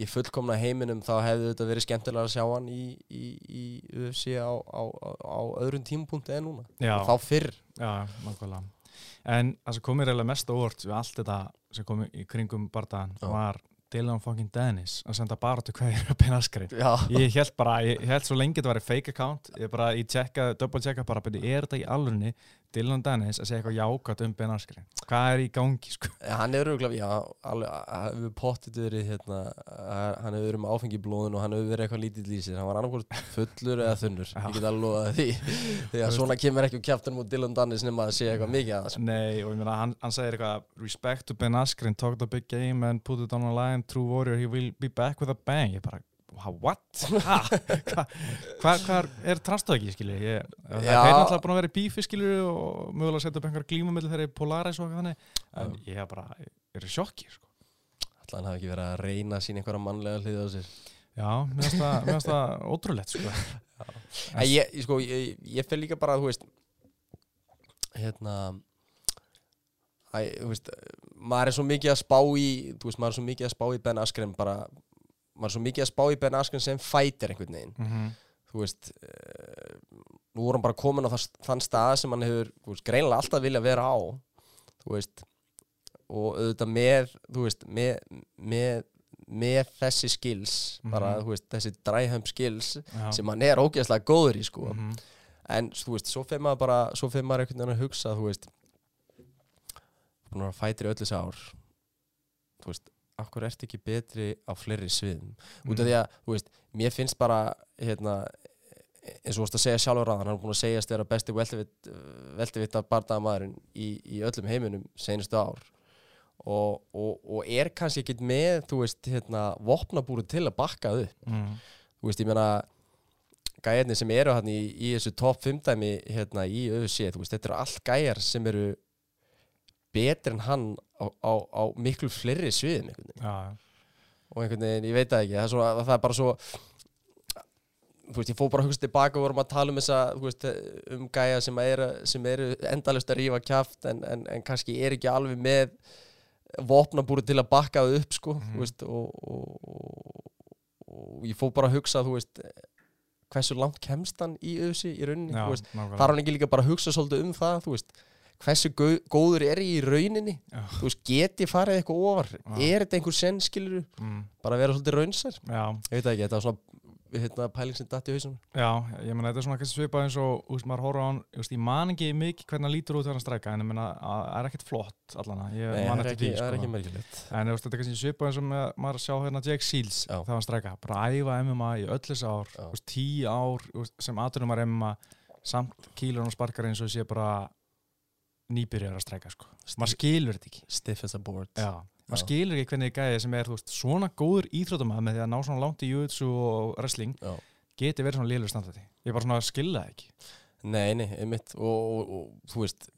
í fullkomna heiminum þá hefði þetta verið skemmtilega að sjá hann í, í, í UFC á, á, á, á öðrum tímapunkti en núna. Já. og þá fyrr. Já, nákvæmlega. En það sem kom mér eiginlega mest á óvart við allt þetta sem kom í kringum bardaðan Já. var Dylan fucking Dennis að senda bara til hverjir að beina Já, ég held bara, ég held svo lengi þetta væri fake account. Ég bara, ég tjekka, double checka bara byrju, er þetta í alvörunni Dylan Dennis að segja eitthvað jákat um beina askrein hvað er í gangi, sko? Hann er öruglega, já, alveg, hann hefur pottit verið, hérna, hann hefur verið með áfengi í blóðun og hann hefur verið eitthvað lítið lýsir, hann var annarkvort fullur eða þunnur, ég get alveg loðað því, því að svona kemur ekki um kjæftunum og Dylan Dennis nema að segja eitthvað mikið að sko. Nei, og ég meina, hann, hann segir eitthvað respect to Ben Askren, talk the big game and put it on the line, true warrior, he will be back with a bang. Ég bara, what? Ha? Hvað hva, hva er trastöð ekki, skilju? Ég, það er náttúrulega búin að vera í bífi, skilju og mögulega setja upp einhver glímumilli þegar ég Polaris og þannig, en ég er bara ég er sjokki, sko Ætla hann hafi ekki verið að reyna að sína einhverja mannlega hliði á sér. Já, mér finnst það, ótrúlegt, sko En ég, sko, ég, ég fer líka bara, þú veist, hérna, æ, þú veist, maður er svo mikið að spá í, þú veist, maður er svo mikið að spá í Ben Askren bara, maður er svo mikið að spá í Ben Askren sem fætir einhvern veginn. mm -hmm. þú veist uh, nú voru hann bara komin á þann stað sem hann hefur veist, greinlega alltaf vilja vera á þú veist og auðvitað með þú veist, með, með, með þessi skills bara, Mhm. veist, þessi dræhömm skills Já. sem hann er ógeðslega góður í sko Mhm. en þú veist, svo fyrir maður bara svo fyrir maður einhvern veginn að hugsa, þú veist búin að vera fætir í öllu þessi ár þú veist, hverju ertu ekki betri á fleiri sviðum? Út af því að, þú veist, mér finnst bara hérna, eins og þú veist að segja sjálfur ráðan, hann er búin að segjast vera besti veltivita bardaðamaðurinn í, í öllum heiminum senustu ár. Og, og, og er kannski ekkit með, þú veist, hérna vopnabúru til að bakka það upp. Mhm. þú veist, ég meina gæjarnir sem eru hann í, í þessu top 5 dæmi hérna í ÖFC, þú veist, þetta eru allt gæjar sem eru betri en hann á, á, á miklu fleiri sviðum og einhvern veginn, ég veit það ekki það er, svona, það er bara svo þú veist, ég fór bara að hugsa tilbaka og vorum að tala um þessa, þú veist, um gæja sem sem eru endalust að rífa kjaft en, en, en kannski er ekki alveg með vopnabúri til að bakka það upp, sko, þú veist og, og, og, og ég fór bara að hugsa, þú veist hversu langt kemst hann í auðsi í rauninni, já, veist, þarf hann ekki líka bara hugsa svolítið um það, þú veist hversu góður er ég í rauninni Já. þú veist, get ég farið eitthvað ofar Já. er þetta einhver senn, skilur Mm. bara að vera svolítið raunsær Já, ég veit ekki, þetta var svona hérna, pæling sem datt í hausum Já, ég meina þetta er svona svipað eins og úst, maður horfa á hann, úst, ég man ekki mikið hvernig hann lítur út þegar hann stræka en ég meina að það er ekkert flott allan ég Nei, man ekki, það er sko. ekki merkilegt en úst, þetta er svipað eins og maður sjá hérna Jake Seals Já. þegar hann stræka, bara æfa MMA í öll þessi ár, tíu ár sem aðdurum að MMA samt kílur og sparkar eins og sé bara nýbyrjar að stræka sko. maður skilur þetta ekki stiff as a board Já, maður skilur ekki hvernig gæði sem er veist, svona góður íþróttamæð með því að ná svona langt í jutsu og wrestling Já. geti verið svona lélur standardi ég bara svona skilja það ekki nei, nei, einmitt og, og, og þú veist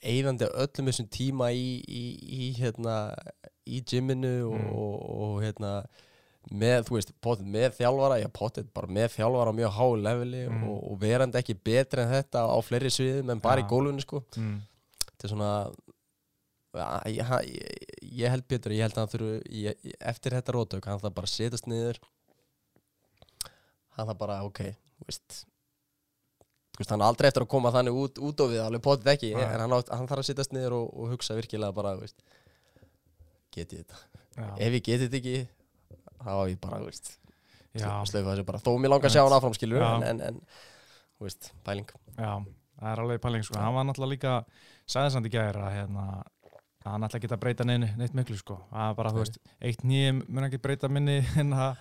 eigandi öllum þessum tíma í, í, í hérna í gyminu og, Mm. og, og hérna með, þú veist, potið með þjálfara já, potið bara með þjálfara á mjög háu leveli Mm. og, og verandi ekki betri en þetta á fleiri sviðum en bara Já. í gólfinu sko mm. Þetta er svona ja, ég, ég, ég held Pétur ég held að hann þurfu eftir þetta rótök hann það bara að setjast niður. Hann það bara ok veist, hann er aldrei eftir að koma þannig út, út og við alveg potið ekki Nei. en hann, átt, hann þarf að setjast niður og, og hugsa virkilega bara veist, get ég þetta? Já, ef ég get þetta ekki þá á ég bara veist, bara. Þó mér langar að sjá hann áfram skilur Já. en, en, en veist, pæling. Já, það er alveg pæling sko. hann var náttúrulega líka, sagði samt í gæri að hérna, að hann ætla ekki að breyta neini, neitt miklu sko, er bara, þú veist eitt nýjum mun ekki breyta minni en að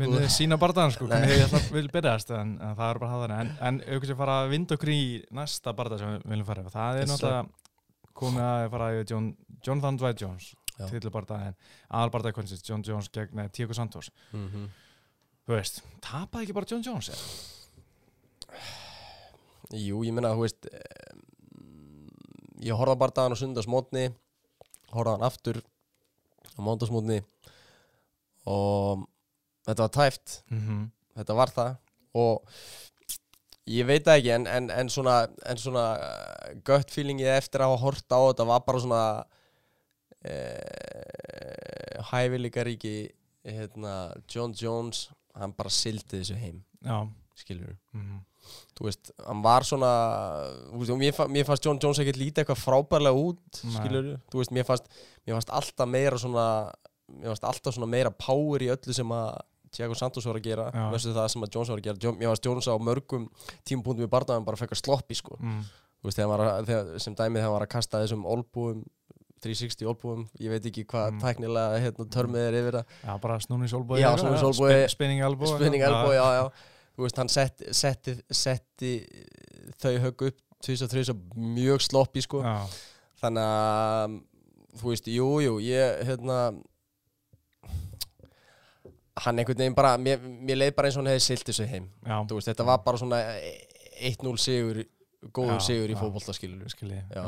minni sína bardaðan sko, hvernig ég ætla að vil byrjast en, en það er bara það en, en auðvitað sem fara að vinda okkur í næsta barda sem við viljum fara það er náttúrulega komið að fara í John, Jonathan Dwight Jones Já. tillubardaðin, aðalbardaði konstins John Jones gegn Tíko Santos. Mm -hmm. þú veist, tapaði ekki bara John Jones eða? Jú, ég meina, þú veist ég horfði á bardagan á sundagsmótni horfði á hann aftur á mándagsmótni og þetta var tæft Mm -hmm. þetta var það og ég veit ekki en, en, en svona, en svona uh, gött feelingið eftir að hafa hort á þetta var bara svona uh, hæfileikaríki hérna, John Jones hann bara sildi þessu heim. Já, skilur mm -hmm. þú veist, hann var svona veist, mér, mér fannst John Jones ekkert lítið eitthvað frábærlega út Nei. skilur, þú veist, mér fannst mér fannst alltaf meira svona mér varst alltaf svona meira power í öllu sem að Thiago Santos var að gera versus það sem að Jones var að gera mér varst Jones á mörgum tímapunktum í barndaðum bara fekk að sloppi sko mm. Veist, að, þegar, sem dæmið þegar hann var að kasta þessum olbúum 360 olbúum, ég veit ekki hvað Mm. tæknilega hérna, törmið er yfir það Já, bara Já, snúningsolnbogi. Spinning elbow, já, já þú veist, hann setti, setti, setti þau högg upp tvís og þrjus mjög sloppi sko. Já, þannig að þú veist, jú, jú, ég hérna hann einhvern veginn bara mér, mér leið bara eins og hann hefði silt þessu heim. Veist, þetta var bara svona 1-0 sigur góður Já, sigur í Já.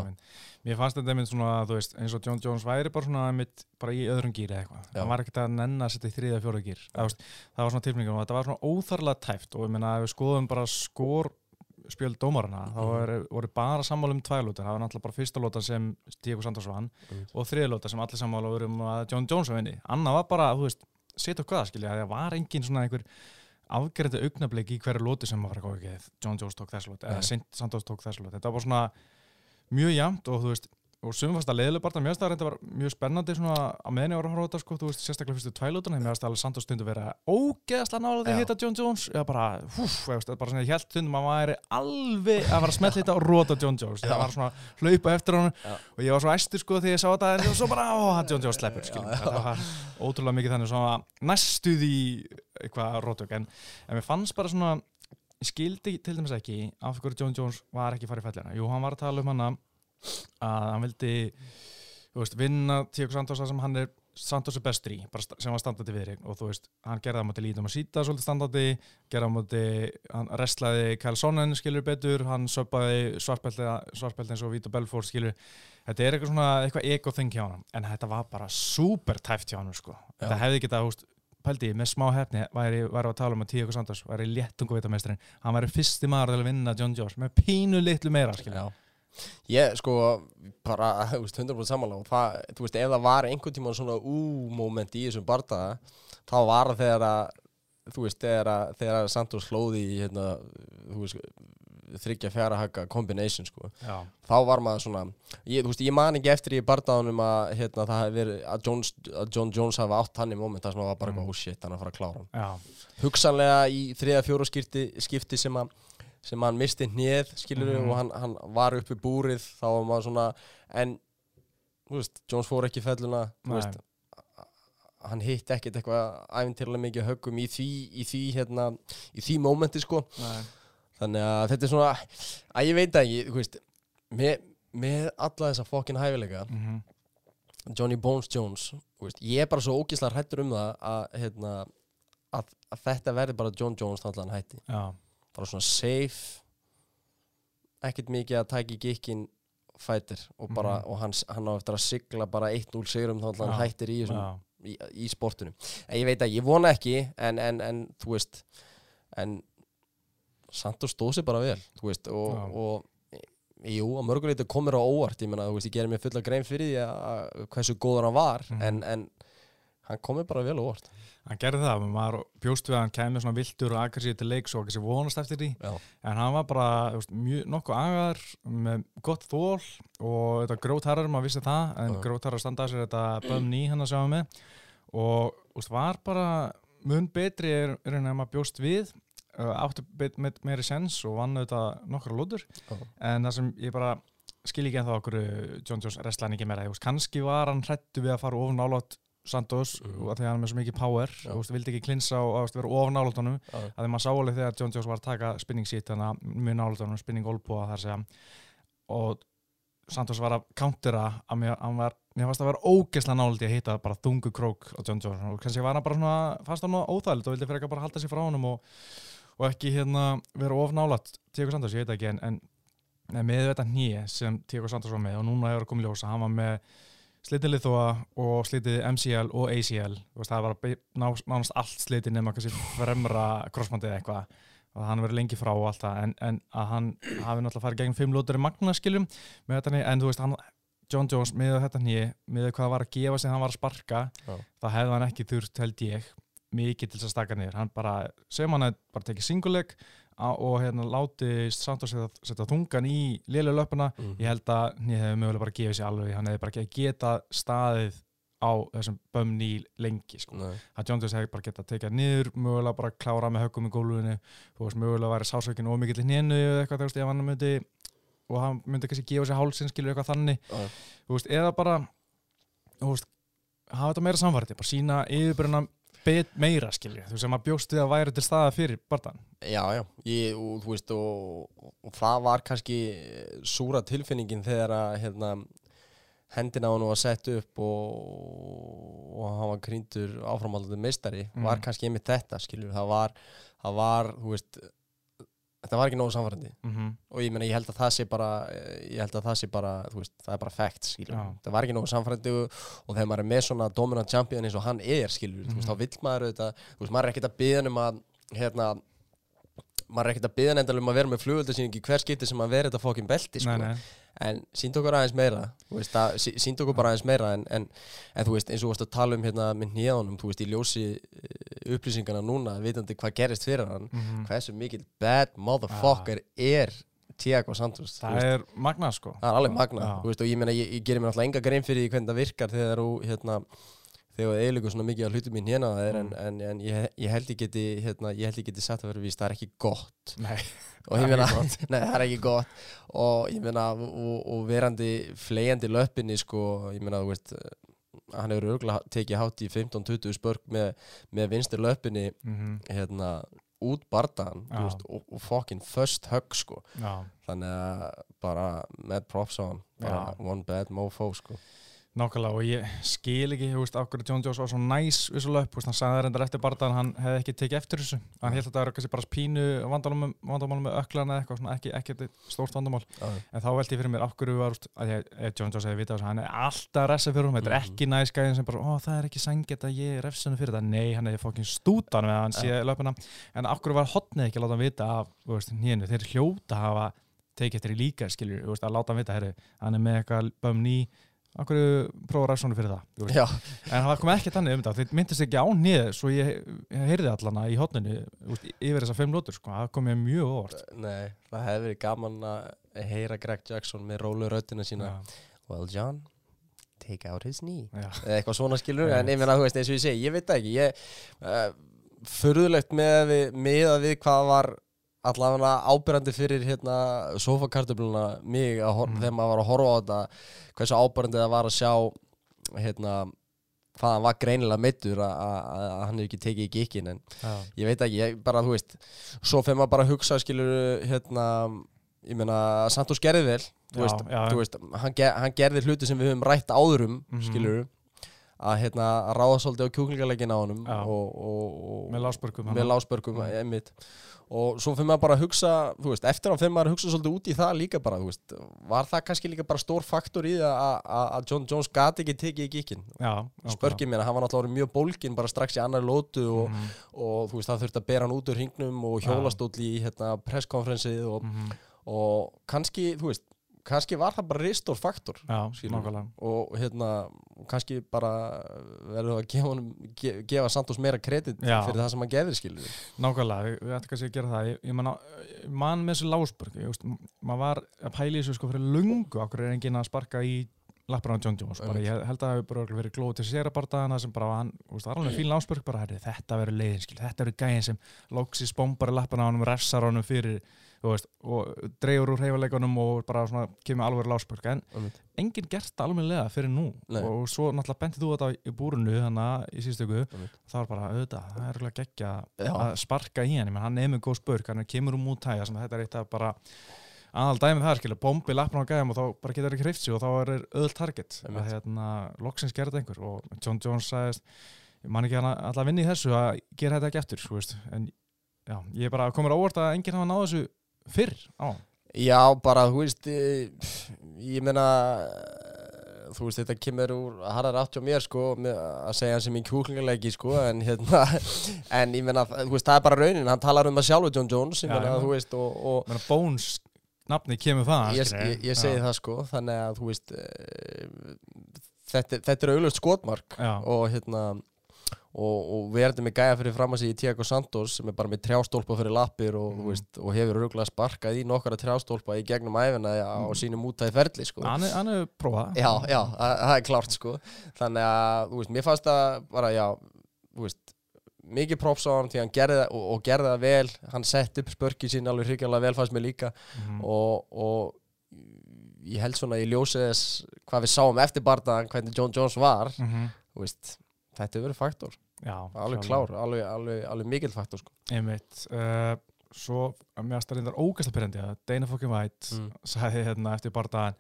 Mér fannst þetta einmitt svona, veist, eins og John Jones væri bara svona einmitt bara í öðrum gýri eða eitthvað. Hann var ekkert að nenna að setja í þriða fjóra gýr það, það var svona tilfningum og þetta var svona óþarlega tæft og ég meina ef við skoðum bara skor spjöld dómarana þá Mhm. voru, voru bara sammála um tvælótar það var náttúrulega bara fyrsta lóta sem Diego Santos vann Mhm. og þriða lóta sem allir sammála voru um að John Jones vinni annað var bara, þú veist, setja og hvaða skilja það var engin svona einhver afgerandi augnablik í hverju lóti sem var eitthvað ekki John Jones tók þessu lóti eða Santos tók þessu lóti þetta var bara svona mjög jæmt og þú veist og að leiðileg bara, mér finnst það reynda var mjög spennandi svona á meðan ég var að horfa á þetta sko, þú veist, sérstaklega fyrstu tvælótuna, mér finnst alveg Santos stundu vera ógeðslega nálaði að Já. hitta John Jones. Eða bara, húf, ég veist, bara svona ég held stundum að maður væri alveg að fara að smetla þetta og róta John Jones, það var svona hlaupa eftir Já. og ég var svo æstur sko þegar ég sá þetta en svo bara, ó, John Jones sleppur, þetta var ótrúlega mikið þannig svona næstuð í eitthvað rótök en, en að hann vildi veist, vinna Tíko Santos það sem hann er Santos er bestur í, sem var standandi viðri og þú veist, hann gerði það á móti lítum að síta svolítið standandi, gerði á móti hann wrestlaði Kyle Sonnen skilur betur, hann söpaði svartbelti eins og Vito Belfort skilur. Þetta er eitthvað svona, eitthvað ego thing hjá hann en þetta var bara super tæft hjá hann sko. Þetta hefði getað, veist pældi, með smá hefni væri, væri að tala um að Tíko Santos væri léttungu veitamestrin hann væri fyrsti maður til að vinna John Jones með pínu litlu meira skilur. Já. Ég sko bara, þú veist, 100% samanlega og það, þú veist, ef það var einhvern tímann svona ú-moment í þessum bardaða þá var það þegar að þú veist, þegar að, þegar að Santos slóði í hérna, þú veist þryggja fjara haka combination sko Já. þá var maður svona ég, þú veist, ég man ekki eftir í bardaðunum að hérna, það hefði verið, að, Jones, að John Jones hafa átt hann í moment, það sem var bara Mm. oh shit, hann er að fara að klára hann Já. hugsanlega í þriða fjóru skipti, skipti sem, að, sem hann misti hnið skilur Mhm. og hann, hann var uppi búrið þá var maður svona en þú veist, Jones fór ekki felluna þú veist, hann hitt ekkert eitthvað æfintirlega mikið höggum í því, í því hérna, í því mómenti sko Nei. þannig að þetta er svona að ég veit ekki, þú veist með, með alla þessa fokkin hæfileika Mhm. Johnny Bones Jones þú veist, ég er bara svo ógislega hrættur um það að, hérna, að, að þetta verði bara John Jones þannig að hann hætti Já. Bara svona safe ekkert mikið að tæki gikkin fætir og bara Mhm. og hann, hann á eftir að sigla bara 1-0 sigurum þá hann hættir í, Já. í, í sportinu en ég veit að ég vona ekki en, en, en þú veist en Santos stóð sér bara vel þú veist og, og jú, að mörguleiti komur á óvart ég meina, þú veist, ég gerir mér fulla grein fyrir því að, hversu góður hann var Mhm. en, en hann komur bara vel á óvart. Hann gerði það, maður bjóst við að hann kæmi svona viltur og aggressív til leiks og ekki vonast eftir því. Já. en hann var bara veist, mjög, nokkuð agar með gott þól og þetta grótharrar, maður vissi það en Já. grótharrar standaði sér þetta bönn í hann að sjá með og þú veist, var bara mun betri er, er en að maður bjóst við uh, átti bet, með meiri sens og vann auðvitað nokkra lútur. En það sem ég bara skil ekki ennþá okkur John Jones restlæn ekki meira, veist, kannski var hann hrættu við að fara ofn álátt Santos Mhm. og að því að hann er með svo mikið power Já. og vildi ekki klinsa og og, vera ofn álátt honum Já. að því maður sá alveg þegar John Jones var að taka spinning seat þannig að mjög nálátt honum, spinning olbúa þar segja og Santos var að countera að mér, var, mér fannst að vera ógeðslega nálægt í að hitta bara þungu krók á John Jones og kannski var hann bara svona, fannst hann óþægilegt og vildi fyrir ekki bara halda sér frá honum og, og ekki hérna vera of nálægt Tíko Santos, ég veit ekki en, en, með þetta hnýje sem Tíko Santos var með og núna hefur komið ljósa, hann var með slitið liðþóa og slitið MCL og ACL, veist, það var nánast allt slitið nema kannski fremra crossbandið eða eitthvað. Og hann verið lengi frá og allt það. En, en að hann hafi náttúrulega farið gegn fimm lótur í magnaskilum með þetta en þú veist, hann John Jones með þetta nýja, með hvað var að gefa sem hann var að sparka, Já. þá hefði hann ekki þurft held ég mikið til þess að staka niður. Hann bara, sem hann hefði bara tekið singuleg og hérna láti Santos setja, setja þungan í lélega löpuna Mhm. ég held að hann hefði mögulega bara gefið sér alveg hann hefði bara ekki geta staðið á þessum bömni lengi sko. Nei. að John Jones hefði bara getað tekið hann niður mögulega bara klára með höggum í gólfinu þú veist, mögulega væri sásökin ómikill í hnénu eða eitthvað, ef hann myndi og hann myndi kannski gefa sér hálsinn skilur eitthvað þannig, Já. þú veist, eða bara þú veist, hafa þetta meira samvarti bara sína yfirbyrjuna bet meira skilur, þú sem að bjóst við að væri til staða fyrir barðan Já, já, ég, og, þú veist og, og það var kannski súra tilfinningin þegar að hérna, hendina á hann var sett upp og, og hann var krýndur áframhaldandi meistari. Mm. var kannski einmitt þetta, skilur það var, það var, þú veist þetta var ekki nógu samfærandi mm -hmm. og ég meina, ég held að það sé bara að það sé bara, veist, það er bara fact, skilur, Já. það var ekki nógu samfærandi og, og þegar maður er með svona dominant champion eins og hann er, skilur, þú veist, Mhm. þá vill maður þú veist, maður er ekkert að byggja um að hérna maður er ekkert að byggja um að vera með flugöldasýning í hver skipti sem að vera þetta fokkin belti sko. nei, nei. En sínd okkur aðeins meira veist, að, sí- sýnd okkur bara aðeins meira en, en, en þú veist, eins og þú varst að tala um hérna með nýðanum, þú veist, í ljósi eh, upplýsingana núna, vitandi hvað gerist fyrir hann Mm hversu mikil bad motherfucker er Tiago Santos það veist, er magnað sko. Það er alveg magna veist, og ég meina, ég, ég gerir mér alltaf enga grein fyrir hvernig það virkar þegar þú hérna, þegar þú eiginlega svona mikið á hlutum mín hérna en, Mm. en, en ég, ég held ég geti hérna, ég held ég geti sagt að vera víst, það er ekki gott. Nei, Það er meina, nei, það er ekki gott. Og ég meina, og, og verandi fleiðandi löppinni, sko ég meina, þú veist hann hefur örgulega tekið hátt í 15-20 spörk með, með vinstir löppinni mm hérna, út veist, og, og fucking first hug, sko. Já. Þannig að bara með props á hann one bad mofo, sko Nákvæmlega og ég skil ekki, þú veist, okkur John Jones var svo næs við svo löp, hann sagði það reyndar eftir barðan hann hefði ekki tekið eftir þessu, hann held að það var kannski bara pínu vandamál, vandamál með öklan eða eitthvað, svona ekki, ekki þetta stórt vandamál. Já. en þá veldi ég fyrir mér, okkur var, að ég, John Jones hefði vitað þessu, hann er alltaf ressa fyrir hún, þetta er Mhm. ekki næs gæðin sem bara, ó, það er ekki sangett að ég refsa henni fyrir þetta, nei, hann er fokkin stútan með hann sé löpuna, en okkur var hotnið ekki að láta hann vita af, þú veist, hnénu, þeir hljóta hafa tekið eftir í líka, skiljur, að láta hann vita, herri, hann er með eitthvað böm ný, okkur prófa refsónu fyrir það, Já, En það kom ekki þannig um þetta, þeir myndist ekki á nýð svo ég, ég heyrði allana í hotninu yfir þessar fimm lótur, sko, það kom mér mjög óvart. nei, það hefði verið gaman að heyra Greg Jackson með rólu röddina sína. Well John, take out his knee. Já, eitthvað svona skilur, Já. en ég meina, þú veist, eins og ég segi, ég veit það ekki, ég uh, förðulegt með, við, með að við hvað var allavega ábyrjandi fyrir hérna sofakartöfluna mig Mm. þegar maður var að horfa á þetta hversu ábyrjandi það var að sjá hérna hvað hann var greinilega meittur að hann hefur ekki tekið í gikkin en já, ég veit ekki, ég bara, þú veist svo fyrir maður bara að hugsa, skilur hérna, ég meina Santos gerði vel, þú veist, já. þú veist hann, ger, hann gerði hluti sem við höfum rætt áðurum Mhm. skilur að hérna, að ráða svolítið á kjúklingalegin á Já. og, og, og með lásbörgum. með lásbörgum, Já. einmitt og svo fyrir maður bara að hugsa, veist, eftir á fyrir maður að hugsa svolítið út í það líka bara, veist var það kannski líka bara stór faktor í það að- að að John Jones gati ekki tekið í gikkin Já, spörkið mér, hann var náttúrulega mjög bólgin bara strax í annar lótu og, Mhm, og þú veist, það þurfti að bera hann út úr hringnum og hjólastóll í hérna, presskonferensið og, mhm, og kannski, þú veist, kannski var það bara ristór faktor og hérna, kannski bara verður að gefa, honum, ge, gefa Santos meira kredit Já. fyrir það sem hann gefur, skilur Nákvæmlega, við, við ættum kannski að gera það. Ég, ég man, á, man með þessu veist, maður var að pæla í þessu sko fyrir lungu, okkur er enginn að sparka í lappar á John Jones, bara. Ég held að það hefur verið glóð til sér að bardaðana sem bara hann, það var alveg fín lásbörg, bara þetta verður leiðin, þetta verður gæðin sem loksis bombar í lappar á honum, refsar honum fyrir, veist, og dreifur úr reyfuleikunum og bara svona kemur alveg lásbörg, en Einmitt. enginn gert það almennilega fyrir nú Nei. og svo náttúrulega bentið þú þetta í búrunu þannig í síðstöku Einmitt. það var bara auðvitað, það er örugglega geggja Já. að sparka í hann, ég menn hann er með góð spörk hann kemur um út hæga, þetta er eitt af bara aðal dæmið það, skilja, bombi lappna á gæðum og þá bara getur það ekki hreift sig og þá er öðvöld target Einmitt. að hérna, loksins gerði einhver og John Jones sagðist ég man ekki hann alltaf vinni í þessu að gera þetta ekki eftir, þú veist, en já, ég er bara komur á óvart að enginn hafa náð þessu fyrr? Á, Já, bara, þú veist eh, ég meina eh, þú veist, þetta kemur úr harðar átt hjá mér, sko, að segja sem í kjúklingalegi, sko, en hérna en ég meina, þú veist, það er bara raunin hann talar um það sjálfur, John Jones, ég meina, þú veist, og, og menn Bones nafni kemur það ég, ég, ég segi það, sko, þannig að, þú veist eh, þetta, þetta er auðvitað skotmark Já, og hérna og, og verði með gæja fyrir fram að sig í Tiago Santos sem er bara með trjástólpa fyrir lappir og, mm. veist, og hefur örgulega sparkað í nokkara trjástólpa í gegnum æfina á Mhm. sínum útæði ferli sko. hann er, prófað Já, já, það er klárt sko Þannig að, þú veist, mér fannst það bara, já, þú veist mikið props á hann því hann gerði það og, og gerði það vel hann sett upp spörkið sín alveg hryggjala vel fannst mér líka Mhm. og, og ég held svona í ljósið þess hvað við sáum eftir bardaðan hvernig John Jones var Mhm. þú veist, þetta hefur verið faktor Já, alveg klár, alveg, alveg, alveg mikill faktor sko. Einmitt uh, Svo, mér að stærðindar ógæsla pyrrandi að Dana fucking White Mm. sagði hérna eftir bardaðan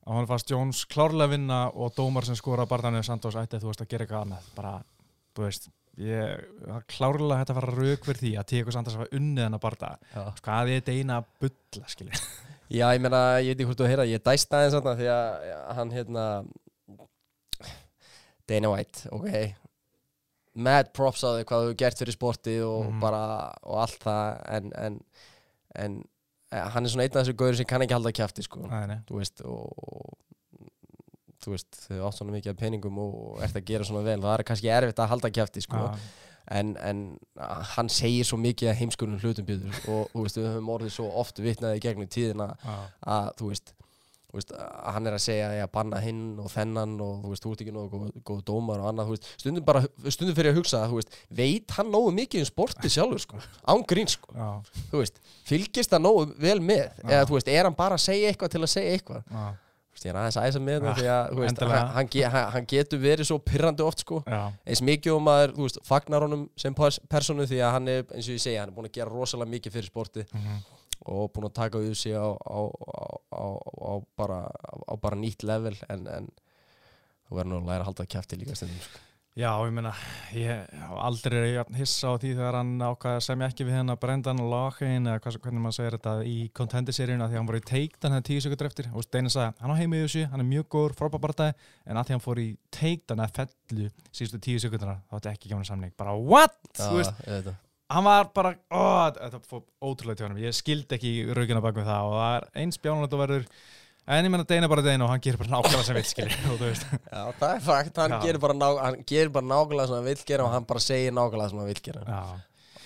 að hann fannst Jones klárlega vinna og dómar sem skora bardaðan Santos ætti að þú veist að gera eitthvað annað bara, þú veist ég, klárlega að fara rauk fyrir því að Tíko Santos var unnið hann að bardaða Já. hvað er Dana að bulla, skilja Já, ég meina, ég veit ekki hvort þú að heyra, ég dæst aðeins þarna því að hann hérna Dana White, ok. Mad props á því hvað þú gert fyrir sportið og Mhm. bara og allt það en, en, en eh, hann er svona einn af þessu gauður sem kann ekki halda kjafti sko, nei. þú veist og, og þú veist, þau átt svona mikið peningum og ert að gera svona vel. Það er kannski erfitt að halda kjafti sko. Já, en, en hann segir svo mikið heimskunum hlutum byrður og þú veist, við höfum orðið svo oft vitnaði í gegnum tíðina já, að þú veist, veist að hann er að segja að ég að banna hinn og þennan og þú veist, þú ert ekki nógu góð, dómar og annað, þú veist, stundum bara, stundum fyrir að hugsa að, þú veist, veit hann nógu mikið um sportið sjálfur, sko, án grín, sko. Þú veist, fylgist það nógu vel með? Já. eða, þú veist, er hann bara að segja eitthvað til að segja eitthvað? Já, þú veist, ég er aðeins að æsa með það því að, þú veist, hann, hann, hann, getur verið svo pyrrandi oft, sko. Já, eins mikið og maður, þú veist, fagnar honum sem pers- persónu því að hann er, eins og ég segja, hann er búin að gera rosalega mikið fyrir sportið mhm, og búin að taka við sig á, á, á, á, á, bara, á bara nýtt level en, en þú verður nú að læra að halda kæfti líka stundum sko. já, ég meina ég aldrei er jafn hissa á því þegar hann ákvaði að semja ekki við hennar Brendan Lochin eða hvað, hvernig maður segir þetta í contender-seríuna því að hann voru í takedown hennar tíu sekundur eftir og Steinin sagði, hann á heimi í þessu, hann er mjög góður frábæbartæði, en að því hann fór í takedown eða fellu síðustu tíu sekunduna þá ætti ekki ekki hann samning, bara what? Þú hann var bara, ó, þetta fór ótrúlega til hann ég skildi ekki raugina bak með það og það er eins bjánulegt og verður. En ég menna Deina bara Deina og hann gerir bara nákvæmlega sem vill skilja Já, það er fakt, hann Já. gerir bara, ná, hann gerir bara nákvæmlega sem hann vill gera og hann bara segir nákvæmlega sem hann vill gera. Já.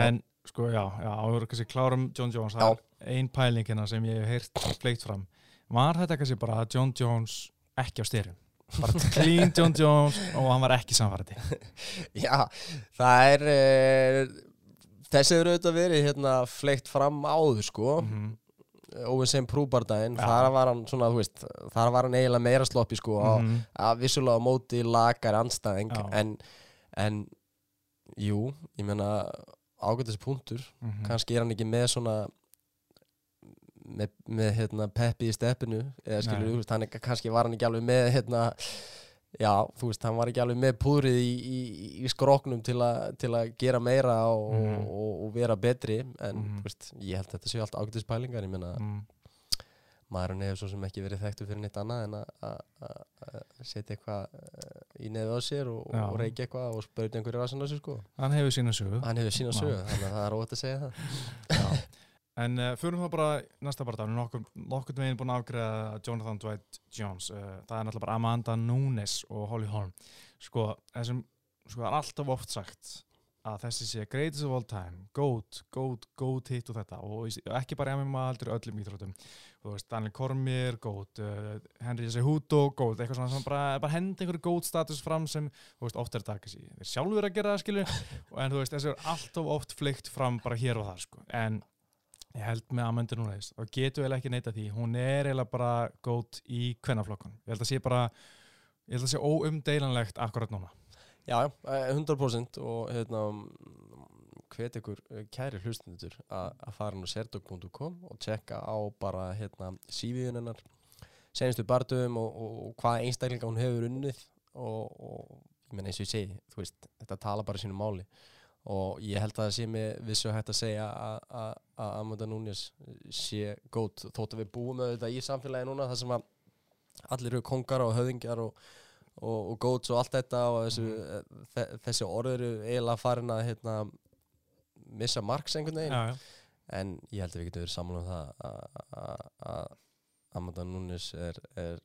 En sko, já, já, áður kannski klárum John Jones, það er ein pæling hérna sem ég hef heyrt fleikt fram. Var þetta kannski bara að John Jones ekki á styrum bara clean John Jones og hann var ekki samfærandi Já, það er e, þessi hefur auðvitað verið hérna fleikt fram áður sko mm Óvinn sem prúbardaginn, Já. þar var hann svona, þú veist, þar var hann eiginlega meira sloppi sko á, -hmm. að vissulega á móti lakar anstæðing Já. en, en jú, ég meina ágætis punktur, Mhm. kannski er hann ekki með svona með, með hérna, peppi í steppinu eða skilur, Nei. þú veist, hann er, kannski var hann ekki alveg með hérna, já, þú veist, hann var ekki alveg með púrið í, í, í skroknum til, a, til að gera meira og, Mhm. og, og vera betri en, þú veist, ég held að þetta séu allt ágætis pælingar, ég meina mm. maðurinn hefur svo sem ekki verið þekktu fyrir neitt annað en að- setja eitthvað eh, í nefið á sér og, og reykja eitthvað og spauta einhverju rassin á sér sko. hann hefur sína sögu Hann hefur sína sögu, þannig að það er óvægt að segja það. Já. En uh, fyrir þá bara næsta bara erum nokkur, nokkur veginn búin að afgreða Jonathan Dwight Jones. Uh, það er náttúrulega bara Amanda Nunes og Holly Holm. Sko, þessum sko, það er alltaf oft sagt að þessi sé greatest of all time GOAT, GOAT, GOAT hitt og þetta. Og ekki bara MMA heldur öllum íþrótum þú veist, Daniel Cormier, GOAT uh, Henry Cejudo, GOAT eitthvað svona sem bara, bara hendi einhverju GOAT status fram sem, þú veist, oft er þetta kannski þeir sjálfur að gera það, skilju en þú veist, þessi er alltaf oft flykt fram bara hér og þar, sko, en ég held með Amanda Nunes, þá getur við ekki neita því. Hún er eiginlega bara gót í kvennaflokkun, ég held að sé bara ég held að sé óumdeilanlegt akkurat núna. Já, já, eh, 100% og hérna hvet ykkur eh, kæri hlustundur að fara inn á serdog.com og tjekka á bara hérna CV-un hennar senastu barndöfum og, og, og hvað einstaklinga hún hefur unnið og, og ég menn eins og ég segi, þú veist, þetta tala bara sínu máli og ég held að það sé með vissu hægt að segja að- Amanda Núñez sé góð þótt að við búum þetta í samfélagi núna þar sem að allir eru kongar og höfðingjar og, og, og góðs og allt þetta og þessu, Mhm. þe þessi orð eru eiginlega farin að hérna, missa marks einhvern veginn já, já. en ég held að við getum verið saman um það að- Amanda Nunes er, er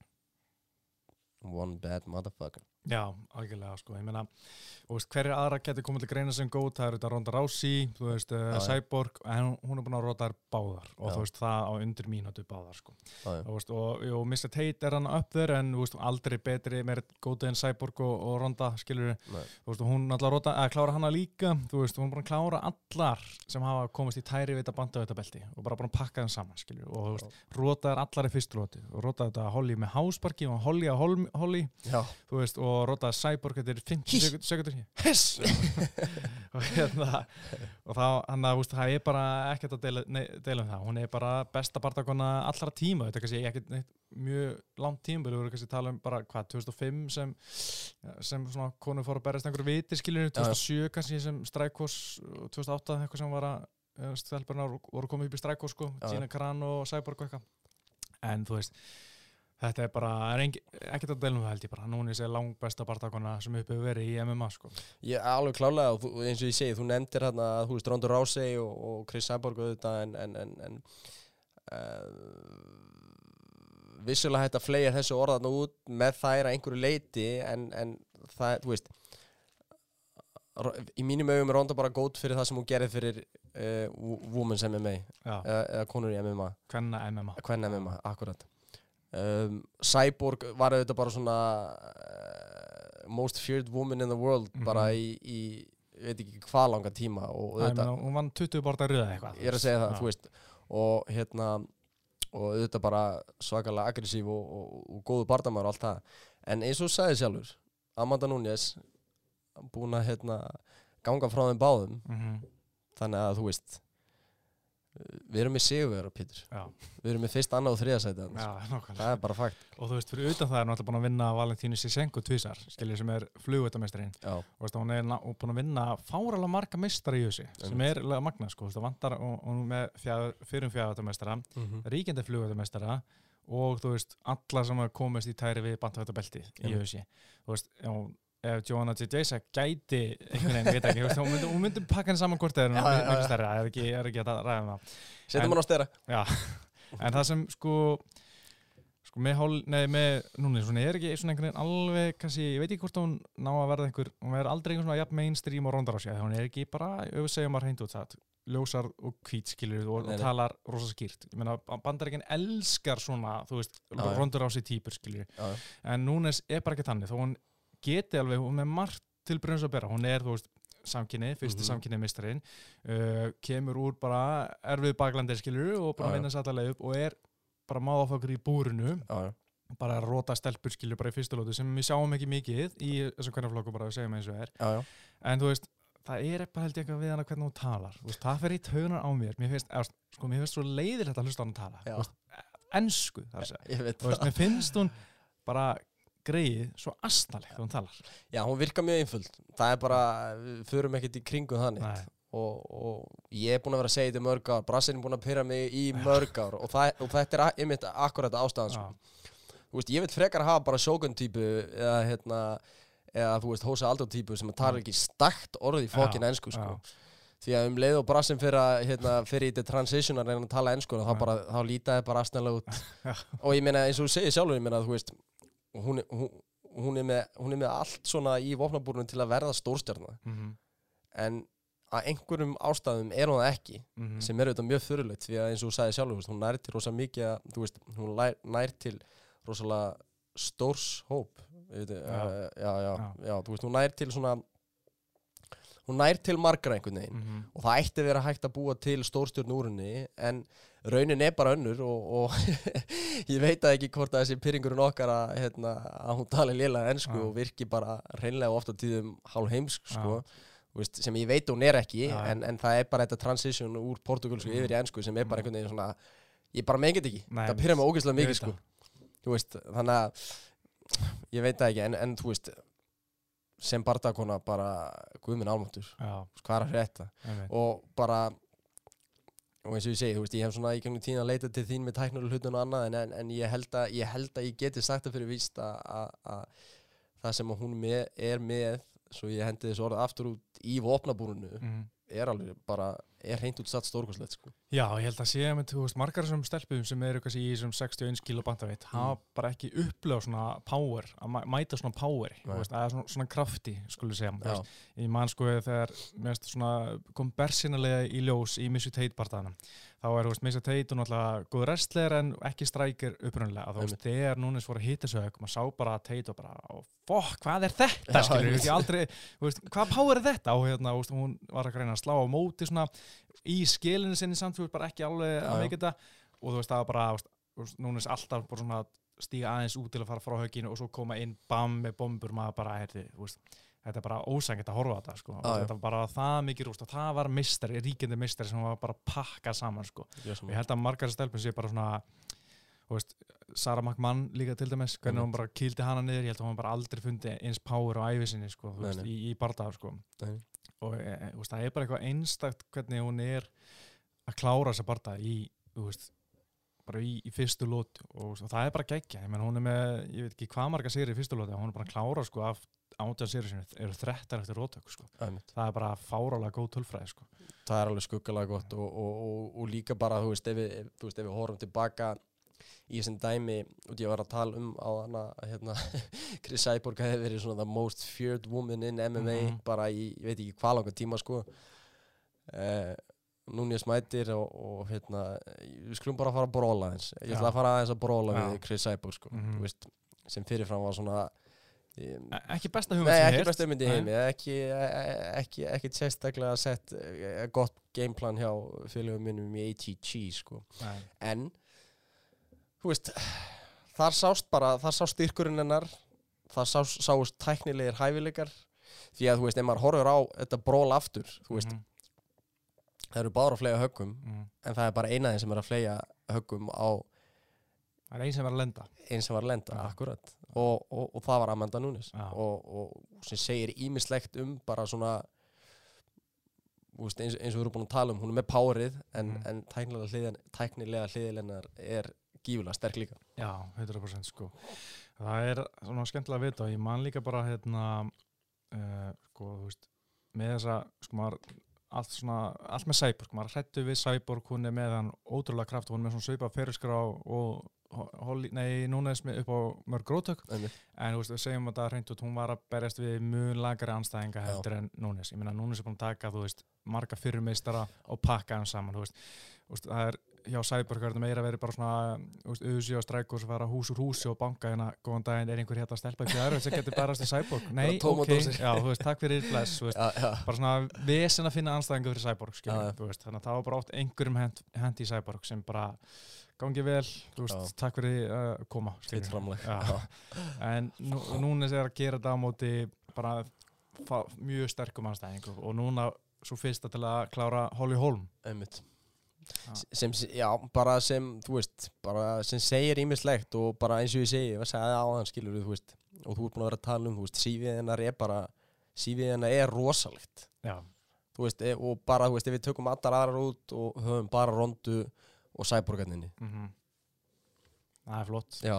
one bad motherfucker Já, algjörlega sko, ég meina og veist, hverja aðra getur komið til greina sem góð það er þetta Ronda Rousey, þú veist, uh, Já. Cyborg en hún er búin að rota þær báðar. Og Já. þú veist, það á undir mínútu báðar sko. Já, og, veist, og, og Mr. Tate er hann upp þér en þú veist, aldrei betri, meir góðið en Cyborg og, og Ronda, skilur Nei. þú veist, og hún alltaf rota, að klára hana líka. Þú veist, hún er búin að klára allar sem hafa komist í tæri vita banda vita belti og bara búin að pakka þeim saman, skilur og þú veist, rota þær allar í fyrstu roti. Og rota þetta Holly með hásparki og Holly að Holly, þú veist, og rota Cyborg þetta er 50 Hí. sekund- sekundur Hess! og hérna og þá, hann að, veist, það er bara ekkert að deila, nei, deila um það, hún er bara besta barndakona allra tíma, þetta er kannski ekkert neitt mjög langt tíma, við vorum kannski að tala um bara, hvað, 2005 sem sem svona konur fór að berjast einhverju viti skilur, 2007 kannski sem Strikos 2008 eitthvað sem var að stelpurnar voru komið upp í Strikos sko. Gina Carano og Cyborg og eitthvað en þú veist Þetta er bara, er ekkert að deilum það held ég bara, núna er langt besta barndakona sem upp hefur verið í MMA sko. Ég alveg klálega og þú, eins og ég segi, þú nefndir hérna að þú veist Ronda Rousey og, og Chris Cyborg auðvitað en, en, en, en uh, vissulega hægt að fleia þessu orðan út með þær að einhverju leiti en, en það, þú veist í mínum augum er Ronda bara góð fyrir það sem hún gerir fyrir uh, Women's MMA Já, eða, eða konur í MMA hvenna MMA Hvern MMA, akkurat um, Cyborg var auðvitað bara svona uh, most feared woman in the world Mhm. bara í, í veit ekki hvað langa tíma og Æ, auðvitað, meina, hún vann 20 borta röða eitthvað ég er að segja það, Já. þú veist. Og hérna og auðvitað bara svakalega aggressív og, og, og góðu bardamæður og allt það. En eins og sagði sjálfur Amanda Núñez búin að hérna ganga frá þeim báðum. Mhm, þannig að þú veist við erum með sigurvera Pítur við erum með fyrst, annað og þriða sæti þarna, já, nákvæmlega. Það er bara fakt. Og þú veist, fyrir utan það er náttúrulega búin að vinna Valentínu Sisenko tvísar, skiljið sem er flugvöldameistarinn já, og veist, hún er og búin að vinna fáralega marga meistara í þessu sem er magna, sko, það vantar og, og með fjár, fyrir fjárvöldameistara Mhm. ríkjandi flugvöldameistara og þú veist, alla sem komist í tæri við bandhættabelti í þessu. Þú veist, já, ef Joanna J. Jaysa gæti einhvern veginn, ég veit ekki, hún myndi, myndi pakka henni saman hvort er, já. miklu stærra, ég er ekki, ég ekki að ræða um það setjum hann á stera Já, en það sem sko sko með hól, nei með núna svona er ekki svona einhvern veginn alveg kannski, ég veit ekki hvort hún ná að verða einhver hún verður aldrei einhvern svona jafn mainstream og rondar á sig hún er ekki bara, ef við segjum að reyndu út það ljósar og hvít skilur og, og talar rosa skýrt ég meina, bandaríkinn elskar svona þú veist, já. rondur á sig típur skilur já, já. en núna er bara ekki þannig þó hún geti alveg, hún er margt til brunns að bera, hún er þú veist samkynni, fyrsti mm samkynni mistarinn uh, kemur úr bara erfið baklandir skilur og bara vinna sér allavega upp og er bara máðafokkur í búrinu. Já. bara að rota stelpur skilur bara í fyrstu lótu sem við sjáum ekki mikið í þessum hvernig flokku bara að segja með eins og er. Já, já. en þú veist, það er bara held ég eitthvað við hana hvernig hún talar. Veist, það fer í taugunar á mér. Mér finnst, eða, sko, mér finnst svo leiðilegt að hlusta hann tala. Já. Þú veist, ensku þar að segja. Mér finnst hún bara greið svo asnalegt þegar hún talar. Já, hún virkar mjög einföld. Það er bara, við förum ekkert í kringum þannig og, og ég er búin að vera að segja þetta í mörg ár Brassin er búin að pyrra mig í mörg ár. Og, það, og þetta er einmitt akkurat ástæðan sko. Veist, ég vil frekar hafa bara Shogun típu eða hérna eða þú veist, Hósa Aldo típu sem talar ekki stakt orðið í fokkin Já, ensku sko. já. því að um leið og Brassin fyrir að hérna, fyrir í the transition að reyna að tala ensku þá, þá lítaði bara aðstæðanlega út. Og ég meina eins og þú segir sjálfur ég meina þú veist hún, er- hún, hún, er með, hún er með allt svona í vopnabúrunum til að verða stórstjarnar Mhm, en að einhverjum ástæðum er hún það ekki mhm. sem er auðvitað mjög fyrirlegt því að eins og þú sagði veist, hún nær til rosa mikið að, veist, hún nær, nær til rosalega stórs hóp veit, Já. já. já, já, veist, hún nær til svona hún nær til margra einhvern veginn Mhm. og það ætti að vera hægt að búa til stórstjórn úr henni en raunin er bara önnur og, og ég veit að ekki hvort að þessi pyrringurinn okkar að, hérna, að hún tali lélega ensku Já. og virki bara hreinlega ofta tíðum hálf heimsk sko, veist, sem ég veit hún er ekki já. en, en það er bara þetta transition úr portugalsku Mm. yfir í ensku sem er bara einhvern veginn svona ég bara megin ekki, Nei, það pyrra mig ógeðslega mikið sko. veist, þannig að ég veit það ekki, en, en þú veist sem bardakona bara guðminn álmáttur, hvað er einmitt. og bara og eins og ég segi, þú veist, ég hef svona í gegnum tíðin að leita til þín með tæknur og hlutun og annað en, en, en ég, held að, ég held að ég geti sagt það fyrir víst að, að, að það sem hún með, er með svo ég hendi þessu orð aftur út í vopnabúrunu Mhm. Er alveg bara er hreint út satt stórkostlegt sko. Já, ég held að sé með, þú veist, margar þessum stelpum sem eru í þessum 61 kilo bandaveitt hafa bara ekki upplöða svona power, að mæ- mæta svona Nei. veist, að svona, svona krafti, skulle segja, veist, ég man sko þegar finnst svona kom bersinarlega í ljós í Missy Tate barðanum þá er, þú veist, Missy Tate og náttúrulega góð wrestler en ekki strækir upprunnilega, þú veist, þegar núna að hita sig maður sá bara Tate og bara, fokk, hvað er þetta, skilur, þú veist, ég aldrei þú veist, hvað power er þetta, og hérna, veist, hún var að reyna að slá á móti svona í skilinu sinni samt, þú veist, bara ekki alveg Já, að mikið þetta, og þú veist, það var bara, þú veist, núna er alltaf bara svona stíga aðeins út til að fara frá högginu og svo koma inn bam með bombur, maður bara, heyrði, þú veist, þetta er bara ósængið að horfa á þetta sko. Já. þetta var bara það mikið rúst og það var mistari, ríkindi mistari sem var bara pakkað saman sko. og ég held að margar stelpum sé bara svona veist, Sara McMahon líka til dæmis hvernig hún bara kýldi hana niður ég held að hún bara aldrei fundi eins power á æfisinni sko, veist, í, í bardaðar sko. Og e, e, veist, það er bara eitthvað einstakt hvernig hún er að klára þessa bardaða í, bara í, í fyrstu lót og, og það er bara geggja, ég menn hún er með ég veit ekki hvað marga sigri í fyrstu lóti hún er bara að klára sko af átján sigri sinni eru 13 eftir rótök sko það er bara fárálega góð tölfræði sko. það er alveg skuggalega gott og, og, og, og líka bara, þú veist, ef við, veist, ef við horfum tilbaka í þessum dæmi, út ég var að tala um á hana, hérna, Chris Cyborg hefði verið svona the most feared woman in MMA Mhm. bara í, ég veit ekki hvað langar tíma, sko uh, núna ég smætir og, og hérna, við skulum bara fara að bróla eins, ég ætla að fara aðeins að bróla Já. við Chris Cyborg, sko, Mhm. þú veist sem fyrirfram var svona ekki besta hugmynd sem ég ekki Nei. heimi, ekki, ekki, ekki sérstaklega sett eh, gott gameplan hjá félögum minnum í ATG, sko. En, þú veist, þar sást bara, þar sást styrkurinn hennar, þar sást, sást tæknilegir hæfileikar, því að, þú veist, ef maður horfur á þetta ból aftur, þú veist, Mhm, það eru báður að flega höggum, mhm. en það er bara einaðin sem er að flega höggum á það er einn sem var að lenda einn sem var að lenda, Já. akkurat og, og, og það var Amanda Nunes Já. og, og sem segir ímislegt um bara svona veist, eins, eins og við erum búin að tala um hún er með párið en, Mhm. en tæknilega hliðin tæknilega hliðilennar er gífulega sterk líka Já, 100% sko Það er svona skemmtilega að vita og ég man líka bara hérna uh, sko, þú veist með þessa, sko maður allt svona, allt með Cyborg, maður hrættu við Cyborg hún er með hann ótrúlega kraft hún er með svona svipað fyrirskrá og Holly, nei, núna er smið upp á mörg grótök en þú veist, við segjum að það hreint út, hún var að berjast við mun lagari anstæðinga Já. heldur en Núnes, ég meina Núnes er búin að taka þú veist, marga fyrirmeistara og pakka hann saman, þú veist, þú veist það er hjá Cyborg er þetta meira verið bara svona þú veist, auðsjá strækur sem fara hús úr húsi og banka hérna, góðan daginn, er einhver hérna að stelpa ekki aðra sem getur barast í Cyborg, nei, ok. já, þú veist, takk fyrir bless, þú veist. Já, já, bara svona vesen að finna anstæðingu fyrir Já, já. þú veist, þannig að það var bara oft einhverjum hent, hent í Cyborg sem bara gangi vel, veist, takk fyrir að koma skilurðu. Þitt framlag. Já. en nú, núna er að gera þetta á móti bara mjög sterkum anstæðingu og núna svo fyrsta til að klára Holly Holm einmitt sem, já, bara sem, þú veist bara sem segir ímislegt og bara eins og ég segi, ég sagði á þann skilur þú veist, og þú ert búin að vera að tala um, þú veist sífið hennar er bara, sífið hennar er rosalegt já, þú veist, e- og bara, þú veist, ef við tökum allar aðrar út og höfum bara rondu og sæborgarninni, mm það er flott. Já,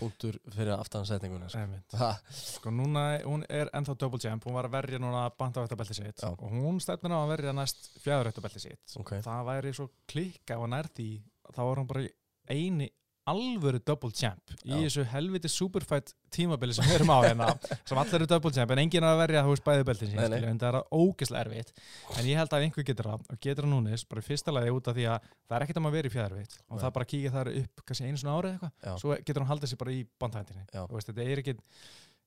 punktur fyrir aftansetninguna, sko. Sko núna, hún er ennþá double champ. Hún var að verja núna bandavættabelti sitt Já. og hún stefnir á að verja næst fjæðurættabelti sitt. Ok, það væri svo klikka og nær því þá var hún bara eini alvöru double champ í Já. þessu helviti superfight tímabili sem við erum á hérna sem allir eru double champ en enginn er að verja þú veist bæði beltin sín en það er ógeðslega erfitt. En ég held að einhver getur það og getur það núnis bara í fyrsta lagi út af því að það er ekkert um að vera í fjæðarvitt og Nei. það bara kíkja þar upp kannski einu svona árið eitthvað svo getur hann haldið sér bara í bandhættinni. Þetta er ekki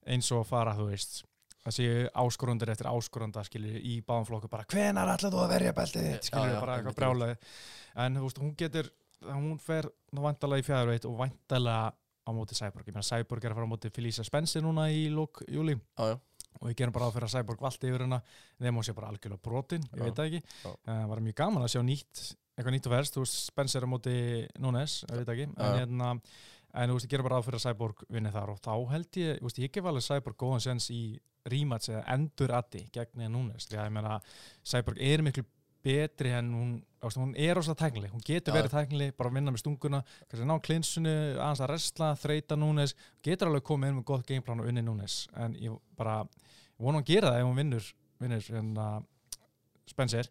eins og að fara þú veist það séu áskorundur eftir áskorunda skilju í báðum flokku bara hvenar ætlar þú að verja beltið þitt?" skilju Já, já, bara einmitt, eitthvað brjálaði en þú veist hún getur hún fer nú vandalega í fjæðarveit og vandalega á móti Cyborg. Ég meina Cyborg er að fara á móti Felicia Spencer núna í lók júli já, já, og ég gerum bara á að Cyborg valdi yfir hennar þeim hún sé bara algjörlega brotin, ég Já. veit það ekki. það var mjög gaman að sjá nýtt eitthvað nýtt og verst, þú veist Spencer á móti Núnes, ég veit ekki. En, hérna, en þú veist ég gerum bara á að Cyborg vinni þar. Og þá held ég, þú veist ég gef alveg Cyborg góðan sens í rematch eða endur addi gegn Núnes, því að ég meina Cyborg er miklu betri en hún, veist, hún er ósað tæknileg, hún getur verið tæknileg bara að vinna með stunguna, kannski ná klinsunu aðeins að resla, þreita Núnes. Getur alveg komið inn með gott gameplan og unni Núnes. En ég bara, ég vona að gera það ef hún vinnur, vinnur hérna, Spencer.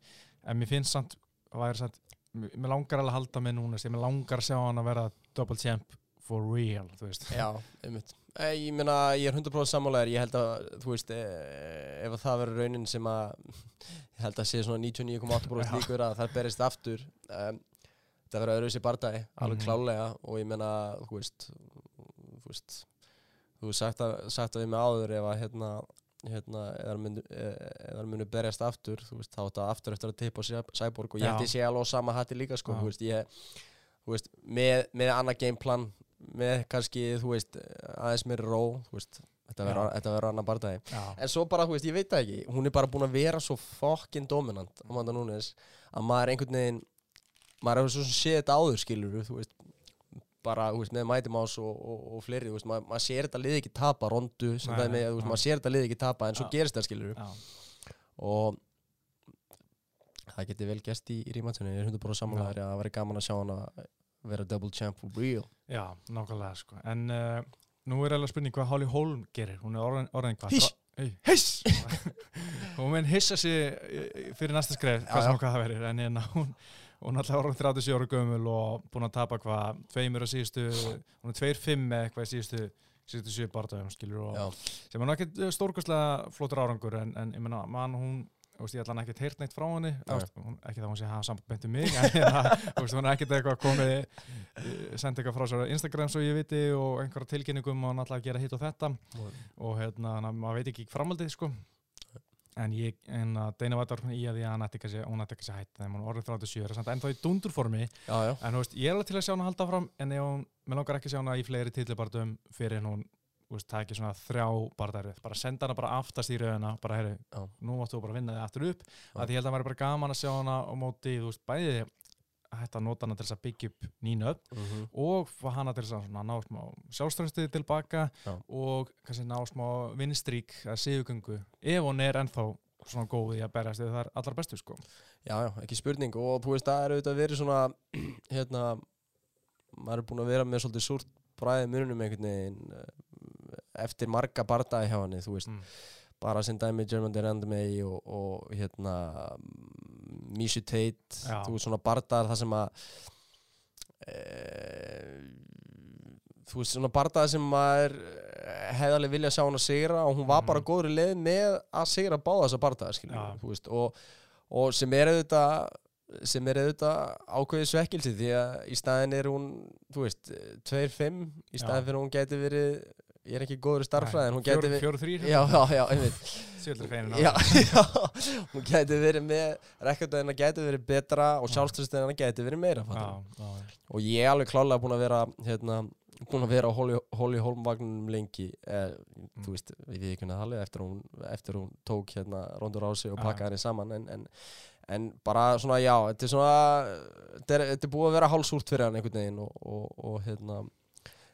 En mér finnst samt, það væri samt mér langar alveg að halda mig núna ég mér langar að sjá hann að vera double champ for real, þú veist. Já, einmitt Ég meina, ég er 100% sammálaður Ég held að, þú veist, eh, ef að það verður raunin sem að ég held að sé svona 99,8% Já. líkur að það berist aftur um, það verður öðruvísi bardagi, alveg Mhm. klálega og ég meina, þú veist þú veist þú sagt að, sagt að við með áður ef að hérna, hérna eða munu, munu berjast aftur þú veist, þá er þetta aftur eftir að tippa á Cyborg og ég held Já. ég sé alveg á sama hatti líka sko, Já. þú veist, ég þú veist, með, með annað gameplan með kannski, þú veist aðeins meiri ró, þú veist þetta verður annar bardagi Já, en svo bara, þú veist, ég veit það ekki. Hún er bara búin að vera svo fokkin dominant Amanda Nunes, að maður einhvern veginn maður hefur svo sem séð þetta áður skilur þú veist bara, þú veist, með Mouse og, og, og fleiri, þú veist, maður, maður sér þetta lið ekki tapa rondu, sem Nei, það er með, þú veist, maður sér þetta lið ekki tapa en svo Já. gerist það skilur já, og það geti vel gæst í, í rímatunni ég er hundur bara samanlegaður að það væri gaman að sjá hann að vera double champ for real. Já, nákvæmlega sko. en uh, nú er alveg spurning hvað Holly Holm gerir, hún er orðin, orðin hvað? Hiss. Hiss! Hún mun hissa sig eh, fyrir næsta skref, Já, hvað sem hvað það verður en hérna, hún, hún er alltaf orðin 37 ára gömul og búin að tapa hvað tveimur að síðustu, hún er 2-5 með eitthvað í síðustu síðustu sjö barndagum skilur og Já. sem er nú ekkert stórkostlega flottur árangur en, en ég menna, mann hún veist, ég ætla hann ekkert heyrt neitt frá henni. Veist, hún, ekki það hún sé hafa samband um mig en hún er ekkert eitthvað komið eh, sendi eitthvað frá sér á Instagram svo ég viti og einhverja tilkynningum og hann að gera hitt og þetta. Og hérna, maður veit ekki framaldið sko. En ég, en að Deina Vætar í að því að hann ætti ekki að ekki sé hætt þegar hún orðið 37 er samt ennþá í dundurformi. En þú veist, ég er alveg til að sjá hann að halda fram en hún, mér langar ekki að sjá hann í fleiri titlibartum fyrir hún veist, það er ekki svona þrjá barðarið bara senda hana bara aftast í rauðina bara heyri, Já. nú áttu þú bara að vinna þig aftur upp að ég held að það væri bara gaman að sjá hana á móti, þú veist, bæði að hætta að nota hana til þess að byggja upp nýna upp mhm, og fá hana til þess að ná smá sjálfströmstöði tilbaka Já. og kannski ná smá vinnstrík að sigugöngu ef hún er ennþá svona góð í að berjast eða það er allar bestu sko já, já, ekki spurning og þú veist, það er auðvitað verið svona hérna maður er búin að vera með svolítið súrt bræðið mununum einhvern veginn eh, eftir marga bardaði hjá henni, þú veist mm. bara sem dæmi German Derandamey og, og hérna mm, Mishu Tate, Já. þú veist svona bardaðar það sem að e, þú veist svona bardaðar sem maður eh, hefði alveg vilja sjá hann að sigra og hún var bara Mhm. góður í leið með að sigra báða þessa bardaðar og, og sem er auðvitað sem er auðvitað ákveðið svekkilsi því að í staðin er hún þú veist, 2-5 í staðin fyrir hún gæti verið ég er ekki góður í starffræðin, hún verið hún gæti verið með rekordöðina gæti verið betra og sjálfstöðstöðina gæti verið meira já, já, og ég er alveg klálega búin að vera hérna, búin að vera á Holly, Holly Holm-vagnunum lengi. Eh, þú veist, við ekki það halið eftir hún, eftir hún tók hérna rondur á sig og pakkaði henni saman. En, en, en bara svona, já, þetta er svona þetta er, þetta er búið að vera hálsúrt fyrir hann einhvern veginn og, og, og hérna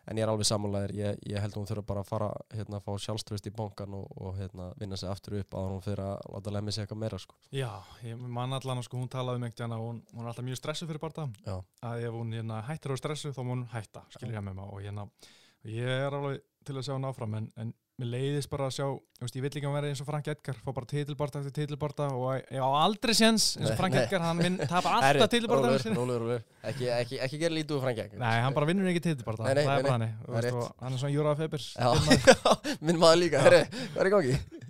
en ég er alveg sammálaðir, ég, ég held að hún þurfa bara að fara hérna, að fá sjálfströst í bankan og, og hérna, vinna sig aftur upp að hún fyrir að láta lemmi sig eitthvað meira sko. Já, ég man allan að sko, hún talaði um einhvern veginn að hún, hún er alltaf mjög stressuð fyrir barða að ef hún hérna, hættir á stressu þá má hún hætta, skilur ég með maður og hérna, ég er alveg til að sjá hún áfram en, en mér leiðist bara að sjá veist, ég vill ekki að vera eins og Frank Edgar fá bara titilbarta eftir titilbarta og ég á aldrei séns eins og Frank nei. Edgar, hann vinn, tapar alltaf rólur. Ekki, ekki, ekki gera lítið úr frangja Nei, hann bara vinnur ekki nei, það er bara það rétt. hann er svona Júra Febers minn maður líka, hvað er gangi?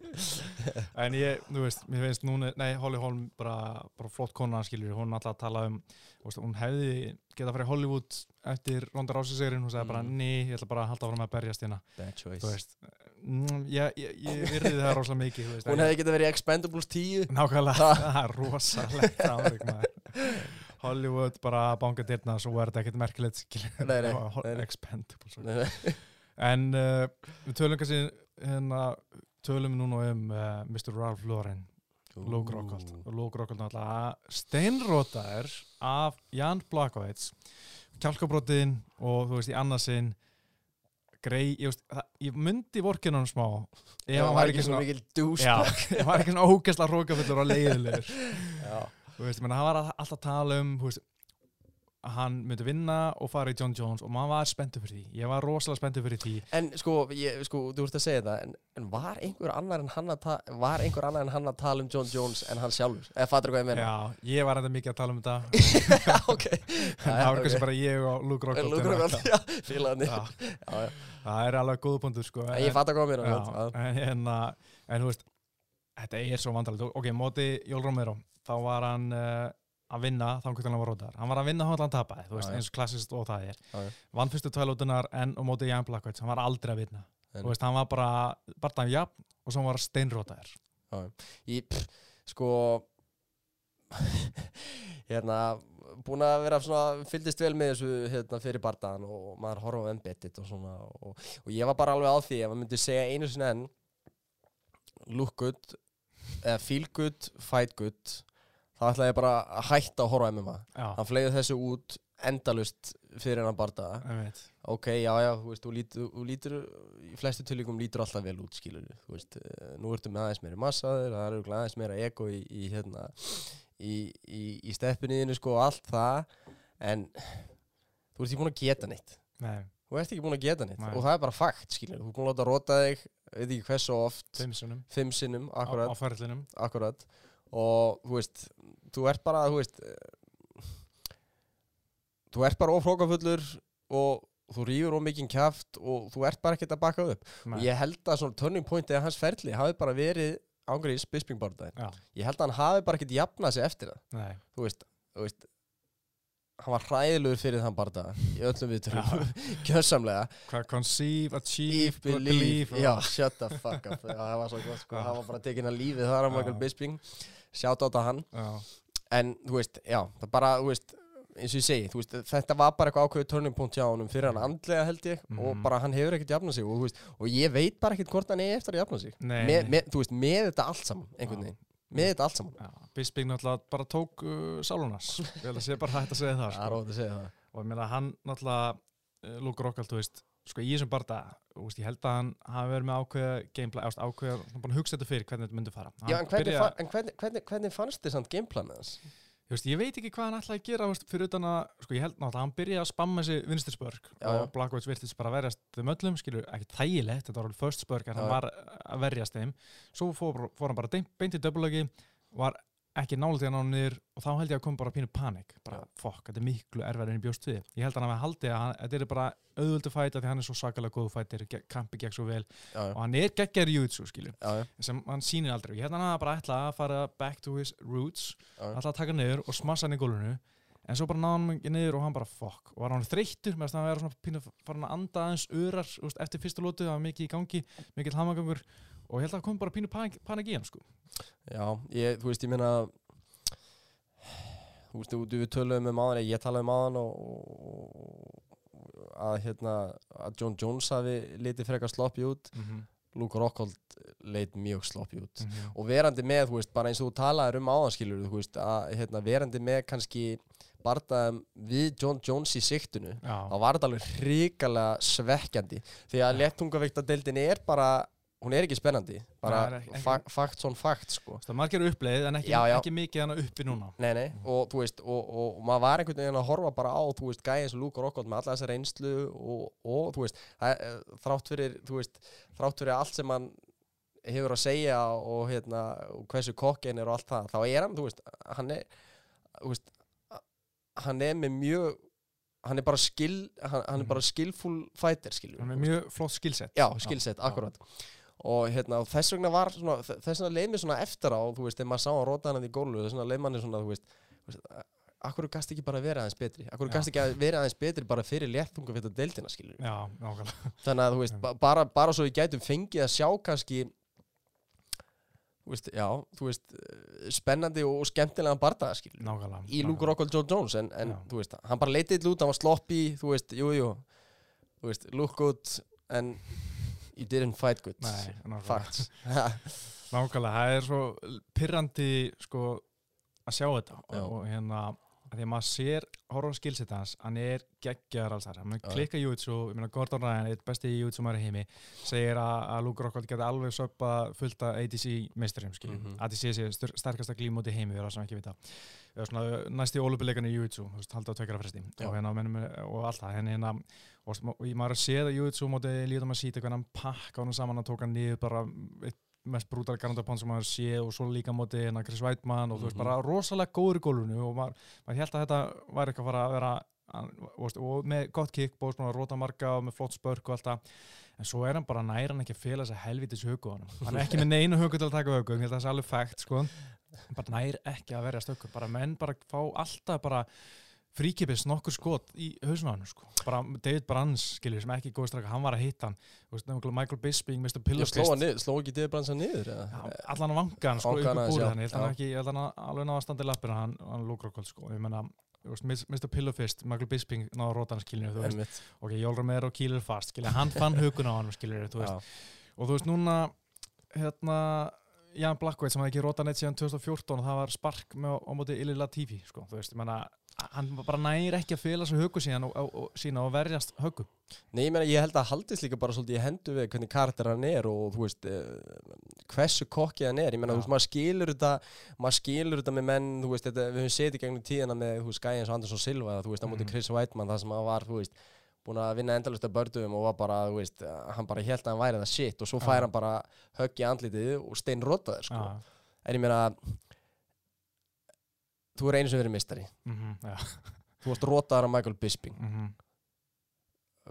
En ég, þú veist, mér finnst núna, nei, Holly Holm bara, bara flott kona, skilur, hún alltaf að tala um, veist, hún hefði getað að fara í Hollywood eftir Ronda Rousey-segrinn, hún sagði bara, Mm. ný, ég ætla bara að halda áfram að berjast hérna, Mm, ég, ég, virði það rosalega mikið, veist. Hún hefði getað verið í Expendables 10 Nákvæmlega, það er rosalegt maður. Hollywood bara banka dyrna, svo er þetta ekkert merkilegt. Expendables. Nei, nei. En uh, við tölum kannski, hérna, tölum núna um uh, Mr. Ralph Lauren, Rockhold og Luke Rockhold náttúrulega steinrótaður af Jan Blakowicz kjálkabrótin og þú veist í annarsinn grei, ég, veist, það, ég myndi vorkinn hann smá ef hann var ekki svo mikil dús já, ef hann var ekki svona ógæsla hrókafullur og leiðilegur þú veist, menn, hann var alltaf að tala um þú veist, hann myndi vinna og fara í John Jones og maður var spenntur fyrir því. Ég var rosalega spenntur fyrir því. En sko, ég, sko, þú ert að segja það en, en var einhver annar en hann að ta- var einhver annar en hann að tala um John Jones en hann sjálfur? Eða fattur hvað ég meina? Já, ég var enda mikið að tala um þetta. Já, ok. En það var kannski bara ég og Luke Rockhold okkur, var já, já. Það er alveg góða punktur sko. En Ég fattar hvað mér en, þú veist þetta er svo vandrarlegt ok, móti Jól Romero. Þá var hann uh, að vinna þá hvernig hann var rótar hann var að vinna þá hann tapaði, þú veist, eins og klassist og það er. Vann fyrstu tvælútunar en og móti Jan Blackwood hann var aldrei að vinna, þú veist, hann var bara bara dæm jafn og svo var hann steinrótaðir Ég, sko hérna búin að vera svona, fylgdist vel með þessu hérna, fyrir bardaðan og maður horfa á embedded og svona og, og ég var bara alveg á því ef maður myndi segja einu sinni enn look good eða feel good, fight good þá ætla ég bara að hætta að horfa á MMA já, hann flegði þessu út endalust fyrir hann veit ok, já, já, þú veist, þú lítur, þú lítur í flestu tilíkum lítur alltaf vel út, skilur þú veist, eh, nú ertu með aðeins meira massaður það er örugglega aðeins meira ego í, í hérna, í, í, í steppinniðinu, sko, allt það en þú ert ekki búin að geta neitt. Nei, þú ert ekki búin að geta neitt. Nei. og það er bara fakt, skilur, þú er búin að láta rota þig veit ekki hversu oft, tveim sinnum. Fimm sinnum á, akkurat, á ferlinum. Akkurat og þú veist, þú ert bara þú veist þú ert bara ofrókafullur og þú rýfur of mikinn kjaft og þú ert bara ekkert að baka upp. Nei. og ég held að svona turning point eða hans ferli hafi bara verið ángriðis bispingbardaginn Já, ég held að hann hafi bara ekkert jafnað sig eftir það. Nei, þú veist, þú veist hann var hræðilegur fyrir þann barda í öllum viðturum, kjössamlega hvað conceive, achieve, Eve, believe, já, og- shut the fuck up. Já, það var svo gott, sko, hann var bara tekin að lífið þar á Já. Michael Bisping sjátt á þetta hann. Já, en þú veist, já, það bara, þú veist eins og ég segi, þú veist, þetta var bara eitthvað ákveðu turning point hjá honum fyrir hann andlega held ég og Mhm. bara hann hefur ekkert jafnað sig og, veist, og ég veit bara ekkert hvort hann er eftir að jafna sig. Nei, með, nei. með, þú veist, með þetta allt saman einhvern veginn, með þetta allt saman. Já Bisping náttúrulega bara tók uh, Sálunas ég held að sé bara hægt að segja það það sko. rót að segja það. Og ég meina hann náttúrulega uh, Luke Rockhold, þú veist sko barða, þú veist, ég held að hann hafi verið með ákveða gameplay, ást, ákveða hann búin að hugsa þetta fyrir hvernig þetta myndi fara Já, en hvernig, byrja- fa en hvernig, hvernig, hvernig fannst þið samt gameplanið hans? Þú veist, ég veit ekki hvað hann ætlaði að gera veist, fyrir utan að, sko ég held náttúrulega að hann byrjaði að spamma þessi Já, og. Blackwoods virtist bara að verjast þeim öllum, skilur, ekki þægilegt þetta var alveg first spörk en hann var að verjast þeim svo fór, fór hann bara dein- beint í döbulögi var ekki nálega að ná hann niður og þá held ég að koma bara pínu panik. Bara, Já. fokk, þetta er miklu erfæri en ég bjóst við. Ég held að hann hafi haldið að þetta er bara auðvöldu fæta því hann er svo sakalega góðu fætir kampi gegn svo vel já, og hann er geggjær í já, sem hann sýnir aldrei, ég held að hann bara ætlað að fara back to his roots já. alltaf að taka niður og smassa hann í gólfinu. En svo bara náði hann ekki niður og hann bara fokk og var hann þreyttur með að hann vera svona pínu farin að anda aðeins örar úst, eftir fyrsta lótu, það var mikið í gangi mikill hamagangur og ég held að það kom bara pínu panik, panik í hann sko. Já, ég, þú veist, ég meina þú veist, við töluðum um áðan ég talaði um áðan og, og að hérna að John Jones hafi litið frekar sloppy út. Mm -hmm. Luke Rockhold leit mjög sloppy út. Mhm. og verandi með, þú veist, bara eins og þú talaðir um áðanskilur, þú veist, að hérna, verandi með kannski bardaðum við John Jones í siktinu Já, þá var þetta alveg hrikalega svekkjandi. Því að léttungaveiktadeildin er bara hún er ekki spennandi bara fakt svon fakt sko. Það margir uppleið en ekki, Já, já. ekki mikið hann uppi núna. Nei, nei, og þú veist, og, og, og maður var einhvern veginn að horfa bara á, þú veist, gæði eins og Luke Rockhold með alla þessa reynslu og, og þú veist, það, er- þrátt fyrir, þú veist, þrátt fyrir allt sem hann hefur að segja og hérna, og hversu kokkin er og allt það, þá er hann, þú veist, hann er, þú veist, hann er með mjög, hann er bara skil, hann, hann er Mhm. bara skillful fighter, skilur. hann er mjög flott skilsett Já, skilsett, akkurat og hérna, þess vegna var svona, þess vegna leið mér svona eftir á, þú veist, þegar maður sá að róta hann í gólfu, þess vegna leið manni svona, þú veist, þú veist akkur gast ekki bara verið aðeins betri? Akkur Já. gast ekki að verið aðeins betri bara fyrir léttunga fyrir deildina, skilur Já, þannig að, þú veist, ba bara, bara svo við gætum fengið að sjá kannski þú veist, já, þú veist spennandi og skemmtilega bardaga, skilur nákvæmlega í Luke Rockhold Joe Jones en, en þú veist, hann bara leitið út, hann var sloppy þú veist, jú, jú. Look good and you didn't fight good. Nei, facts Nákvæmlega, það er svo pyrrandi sko að sjá þetta. Já. og, og hérna að því að maður sér skilsett hans, hann er geggjar alls þar, hann klikka jútsu ég meina Gordon Ryan, eitt besti jútsu maður heimi segir að, að Luke Rockhold geti alveg söppa fullt af ADC meisturum skiljum, Mhm. ADC sé sterkasta glímóti heimi, við erum sem ekki vita. Svona næst í ólubileikan í jútsu halda á tvekjara fresti. Og, hérna, og allt það, hérna og, og, og maður séð að jútsu móti lítum að síta hvernig hann pakka honum saman að tóka hann niður bara eitt mest brútal garantapán sem maður sé og svo líka móti hérna Chris Weidmann og þú veist Mhm. bara rosalega góður í gólfinu og maður, maður held að þetta væri eitthvað að fara að vera hann, og, veist, og með gott kick, bóðs maður róta marga og með flott spörk og allt það. En svo er hann bara nær hann ekki að fela þess að helvitis hugu á honum. Hann er ekki með neinu hugu til að taka hugu ég held að það sé alveg fægt sko. Hann bara nær ekki að verja stökkur bara menn bara fá alltaf bara fríkipis nokkur skot í hausinu á hann sko. David Brands skiljur sem ekki góð straka, hann var að hitta hann. Veist, Michael Bisping, Mr. Já, Pillows sló, hann niður, ekki Debransa niður eða? Já, allan að vanga hann sko upp hann aðeins, búrið hann ég held hann ekki, ég held hann alveg náða að standa í lappina hann, hann lúkrokkvöld sko. Ég menna, Mr. Pillowfist Michael Bisping náða að róta hann skiljur þú veist, ok, Jólrum er og kýlir fast skiljur, hann fann hugun á hann skiljur þú veist, og þú veist núna hérna Jan Blackwell sem hafði ekki rótað neitt síðan 2014 og það var spark með á móti Ili Latifi sko, þú veist, ég menna hann bara næri ekki að fela svo hugu síðan og, og, og sína og verjast hugum Nei, ég meina, ég held að haldist líka bara svolítið í hendu við hvernig karakter hann er og þú veist, uh, hversu kokkið hann er, ég þú veist, maður skilur þetta, maður skilur þetta með menn, þú veist, þetta, við höfum setið gegnum tíðina með, þú veist, Gæi eins og Andersson Silva, þú veist, á móti Mhm. Chris Weidmann, það sem hann var, þú veist, búin að vinna endalust af bördum og var bara, þú veist, hann bara held að hann væri það shit og svo fær hann bara högg í andlitið og stein rotaður, sko. Já. En ég meina, þú er einu sem verið mistari, Mhm, já, þú varst rotaður af Michael Bisping, mhm,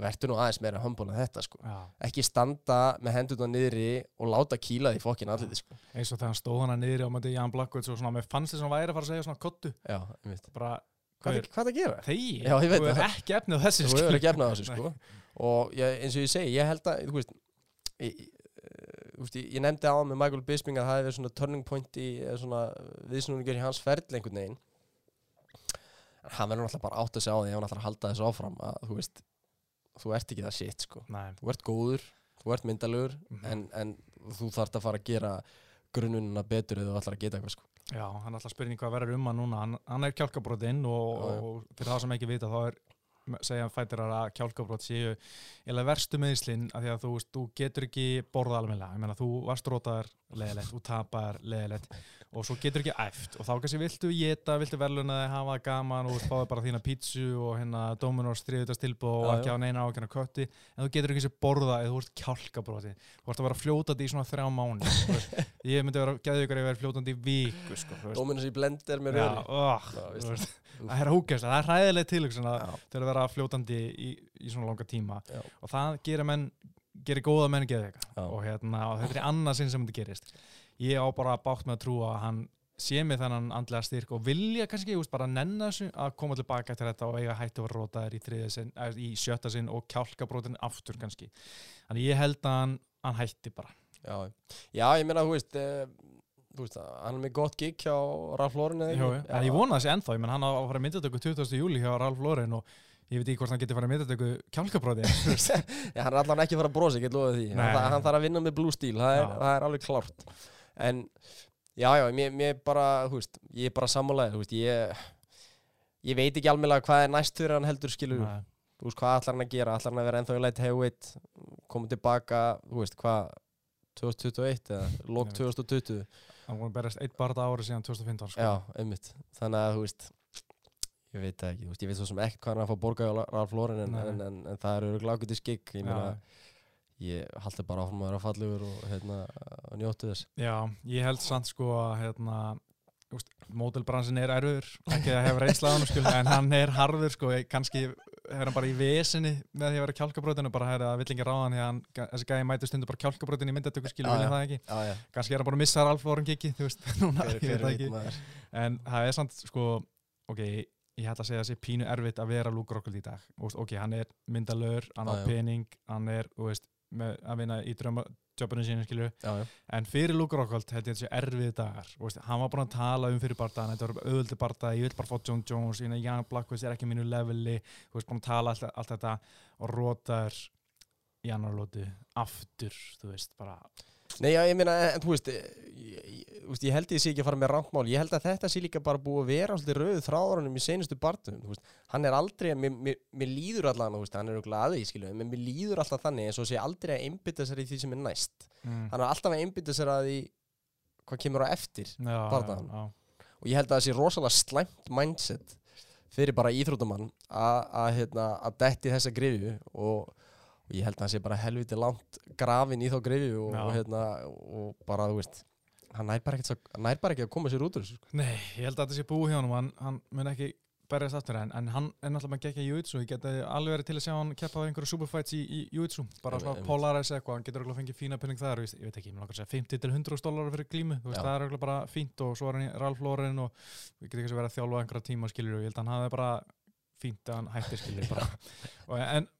verður nú aðeins meira humble en þetta, sko. já. ekki standa með hendurna niðri og láta kýla því fokkin allir sko. eins og þegar stóð hana niðri á móti Jan Blackwell og svona, mér fannst þess að hann væri að fara að segja svona kottu Já, ég veit bara, Hvað er er að gera? þegi, Já, þú er það. ekki efnið á þessu Þú skilur. hefur ekki efnað á þessu sko og ég, eins og ég segi, ég held að þú veist, ég, veist, ég, ég nefndi á með Michael Bisping að það hefði verið svona turning point í viðsnúningur í hans ferli einhvern veginn. En hann verður náttúrulega bara átt að segja á því ef hann ætlar að halda þessu áfram að þú veist, þú ert ekki það shit sko. Nei, þú ert góður, þú ert myndalegur Mhm. en, en þú þarft að fara að gera grunnunina betur eða þú ætlar að geta eitthvað sko. Já, hann ætla að spyrja hvað verður um hann núna. Hann, hann er kjálkabrotinn og, og fyrir það sem ekki vita þá er segja fætirar að kjálkabrot séu eða verstu meðslinn að því að þú, veist, þú getur ekki borða almennilega. Ég meina þú varst rótaðar leðilegt, þú tapar leðilegt og svo getur ekki æft. Og þá kannski viltu geta, viltu verðlunaði hafa gaman og fáið bara þína pítsu og hérna Dominos þriðutast tilbúð og ekki á neina ákveðna kötti. En þú getur ekki sér borða eða þú ert kjálkabroti þú ert að vera fljótandi í svona þrjá mánu ég myndi vera geðu ykkur að vera fljótandi í viku sko. Dominus í blender með Já, röri. oh, það er hókast, það er að Já, til að vera fljótandi í, í svona langa tíma. Já. og það gerir menn gerir góða menn Já. og, hérna, og þetta er annað sinn sem þetta gerist ég á bara bátt með að trúa að hann sé með þennan andlega styrk og vilja kannski just, bara nenna þessu að koma tilbaka til þetta og eiga hættu að vera rótaðir í, eh, í sjötta sinn og kjálkabrótin aftur kannski þannig ég held að hann, hann hætti bara já, já, ég meina, þú veist, e, þú veist hann er með gott gig hjá Ralf Lauren eða ekki? en ég vona þessi ennþá, ég menn hann á að fara myndatöku 20. júli hjá Ralf Lauren og ég veit ekki hvort hann getur farið í myndatöku kjálkabróti Já, hann er allan ekki að fara að brosa, ég get loðið því Nei. hann, þa- hann þarf að vinna með blue steel, það er, Já. það er alveg klárt En, já, já, mér, mér bara, þú veist Ég er bara sammálaðið, þú veist, ég Ég veit ekki alveg hvað er næst fyrir hann heldur skilur Nei. Þú veist, hvað ætlar hann að gera, ætlar hann að vera ennþá í light heavyweight Koma tilbaka, þú veist, hvað 2021 eða lók Ég 2020 hann var að berast eitt barða ári síðan 2015 sko. Já, einmitt. Þannig að, þú veist Ég veit það ekki, ég veit svo sem ekkert hvað hann að fá borga á Ralf Lauren en, en, en, en það eru örugglega ágætis skikk Ég meina, Já. Ég haldi bara áfram að vera fallegur og hérna, að njóta þess. Já, ég held samt sko að hérna, mótelbransin er erfur ekki að hefa reynslaðan skil, en hann er harður sko, kannski er hann bara í vesinni með að vera kjálkabrótinu bara er að vill ekki ráðan hann, þessi gæði mæti stundu bara kjálkabrótinu í myndatöku skil, Já, vilja það ekki? Já, já, kannski er hann bara að missa Ralf Lauren kiki, þú veist, núna, hver, ég veit það ekki. en það er samt sko ok, ég held að segja að sé pínu erfitt að vera Luke Rockhold í dag. Ok, hann er myndalör, hann á pening hann er, þú veist, með að vinna í drömmajöpunum sínu, skilju en fyrir Luke Rockhold held ég sé erfið dagar. Veist, hann var búin að tala um fyrir bardaðan þetta var auðvöldi bardaði, ég vil bara fá John Jones ég meina, Jan Blackwist er ekki mínu leveli. Þú veist, búin að tala allt, allt þetta og rótar í annar lótu aftur, þú veist, bara Nei, já, ég meina, en þú veist, ég, ég, ég held ég sé ekki að fara með rántmál ég held að þetta sé líka bara búið að vera svolítið rauð þráðurinn í senustu barndum hann er aldrei, mér, mér, mér líður veist, hann er auðvitað aðeins, skilju en mér líður alltaf þannig eins og sé aldrei að einbytta sér í því sem er næst mm. hann er alltaf að einbytta sér að því hvað kemur á eftir já. og ég held að það sé rosalega slæmt mindset fyrir bara íþróttamann að- að hérna, að detti þessa grifju og, og ég held að það sé bara helviti langt grafin í þá grifju og, og, hérna, og bara þú veist hann nær bara, svo- hann nær bara ekki að koma sér út úr þessu sko. Nei, ég held að þetta sé búið hjá honum hann, hann mun ekki berjast aftur en, en hann er náttúrulega með geggja júitsu ég geti alveg verið til að sjá hann keppa á einhverju superfights í, júitsu, bara svona einmitt. Polaris eitthvað, hann getur örugglega fengið fína penning þar, ég, veit ekki, ég mun okkur að segja 50 til 100 dólar fyrir glímu, veist, það er örugglega bara fínt og svo er hann í Ralph Lauren og við getum ekki verið að þjálfa einhverja tíma skilur og ég held að hann hafi bara fínt að hann bara og, en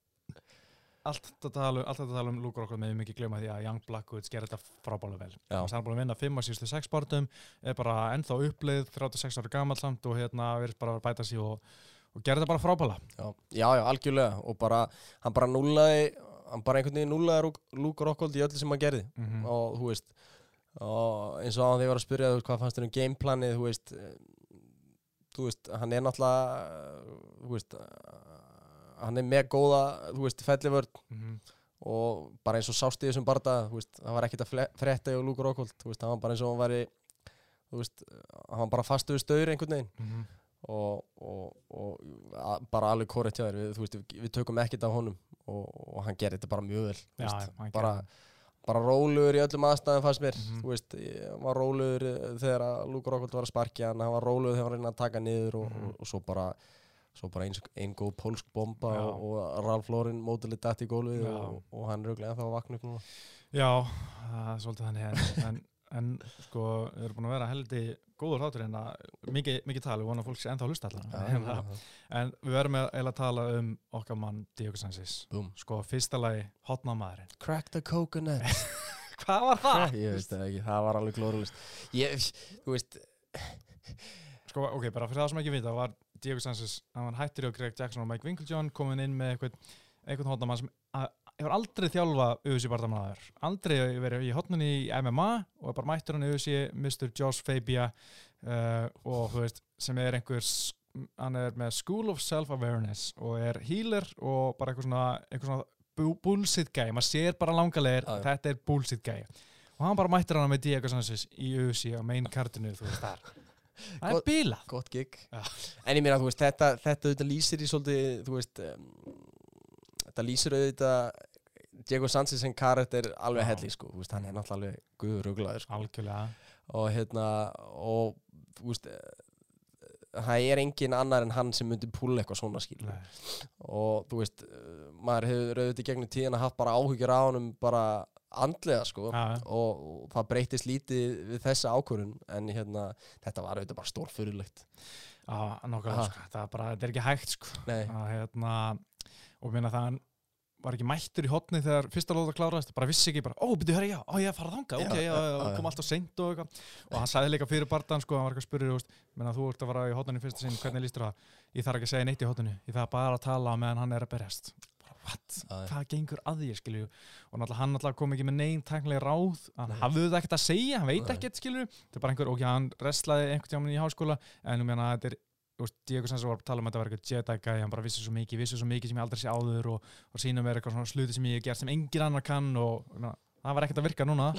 allt þetta tala, um lúkur okkur með mikið glöma því að Young Blackwoods gerir þetta frábálega vel. Hann er búin að vinna 5 að síðustu 6 barndum er bara ennþá uppleið 36 ára gammal samt og hérna verið bara að bæta sig og, og gera þetta bara frábálega já. já, já, algjörlega. Og bara, hann bara núlaði hann bara einhvern veginn núlaði Luke Rockhold í öllu sem hann gerði. Mm -hmm. og þú veist og eins og á því var að spyrja þú veist, hvað fannst þér um gameplanið þú veist, þú veist hann er náttúrulega þú veist hann er með góða þú veist, fellivörn Mhm. og bara eins og sást í þessum barda þú veist, hann var ekkert að frétta í Luke Rockhold þú veist, hann var bara eins og hann væri þú veist, hann var bara fastu við staur einhvern veginn Mhm. og, og, og a, bara alveg korrekt hjá þér við, þú veist, við, við tökum ekkert af honum og, og hann gerir þetta bara mjög vel þú veist, hann bara, bara rólugur í öllum aðstæðum fannst mér Mhm. þú veist, hann var rólugur eh, þegar að Luke Rockhold var að sparkja hann, hann var rólugur þegar hann var að að taka niður og, Mhm. og, og svo bara svo bara eins, ein góð pólsk bomba og, og Ralf Lauren mótileg dætt í gólfið og, og hann er auðvitað ennþá að vakna upp núna. Já, það er svolítið þannig en, en, en sko, við erum búin að vera heldi góður en að mikið, mikið tala, við vonum að fólk sé ennþá að hlusta allan. En, en við að eiginlega að tala um okkar mann Diego Sanchez Boom. sko, fyrsta lagi, hotnamaðurinn Crack the coconut. Hvað var það? ég veist það ekki, það var alveg glórulist ég, þú veist. Sko, ok, bara fyrir það sem ekki vita var Diego Sanchez, hann hættir á Greg Jackson og Mike Winklejohn komin inn með eitthvað, eitthvað hotnamann sem hefur aldrei þjálfa auðvitsi barndamæður aldrei verið í hotnunni í MMA og er bara mættur hann auðvitsi Mr. Josh Fabia uh, og þú veist, sem er einhver hann er með School of Self-Awareness og er healer og bara eitthvað svona, eitthvað svona bu- bullshit guy, maður sér bara langalegir já. þetta er bullshit guy og hann bara mættur hann með Diego Sanchez í auðvitsi á main kartinu, þú veist þar það er bíla gott gig. En ég meina þú veist þetta, þetta auðvitað lýsir í svolítið þú veist um, þetta lýsir auðvitað Diego Sanchez sem karakter alveg helli sko, veist, hann er náttúrulega alveg guðuruglaður sko. algjörlega. Og hérna og þú veist eh, það er engin annar en hann sem myndi púla eitthvað svona skil og þú veist eh, maður hefur auðvitað gegnum tíðina haft bara áhyggjur á honum bara andlega sko já. og, og það breytist lítið við þessa ákvörun en hérna þetta var auðvitað bara stórfyrirlegt Já, Aha. sko. það, er bara, þetta er ekki hægt sko. Nei, að, hérna, og minna það hann var ekki mættur í hotni þegar fyrsta lóða kláraðist, bara vissi ekki bara, ó, byrju, hörru, já, ó, ég er að fara þanga, ok, Já, já, kom alltaf seint og eitthvað, og hann sagði líka fyrir bardan, sko, hann var eitthvað spurður, þú veist, menna þú ert að fara í hotninu í fyrsta sinn, hvernig lístur það? Ég þarf ekki að segja neitt í hotninu, ég þarf bara að tala á meðan hann er að berjast. Hvað gengur að því, skilju? Og náttúrulega hann náttúrulega kom ekki með neinn tæknilega ráð, hann hafði það ekkert að segja, hann veit ekkert, skilju, þetta er bara einhver, ok, hann wrestlaði einhvern tímann í háskóla, en um hérna, þetta er þú veist, Diego Sanchez var að tala um að þetta var eitthvað Jedi guy, hann bara vissi svo mikið, vissi svo mikið sem ég aldrei sé áður og, og sína mér eitthvað svona sluti sem ég hef gert sem engin annar kann og na, það var ekkert að virka núna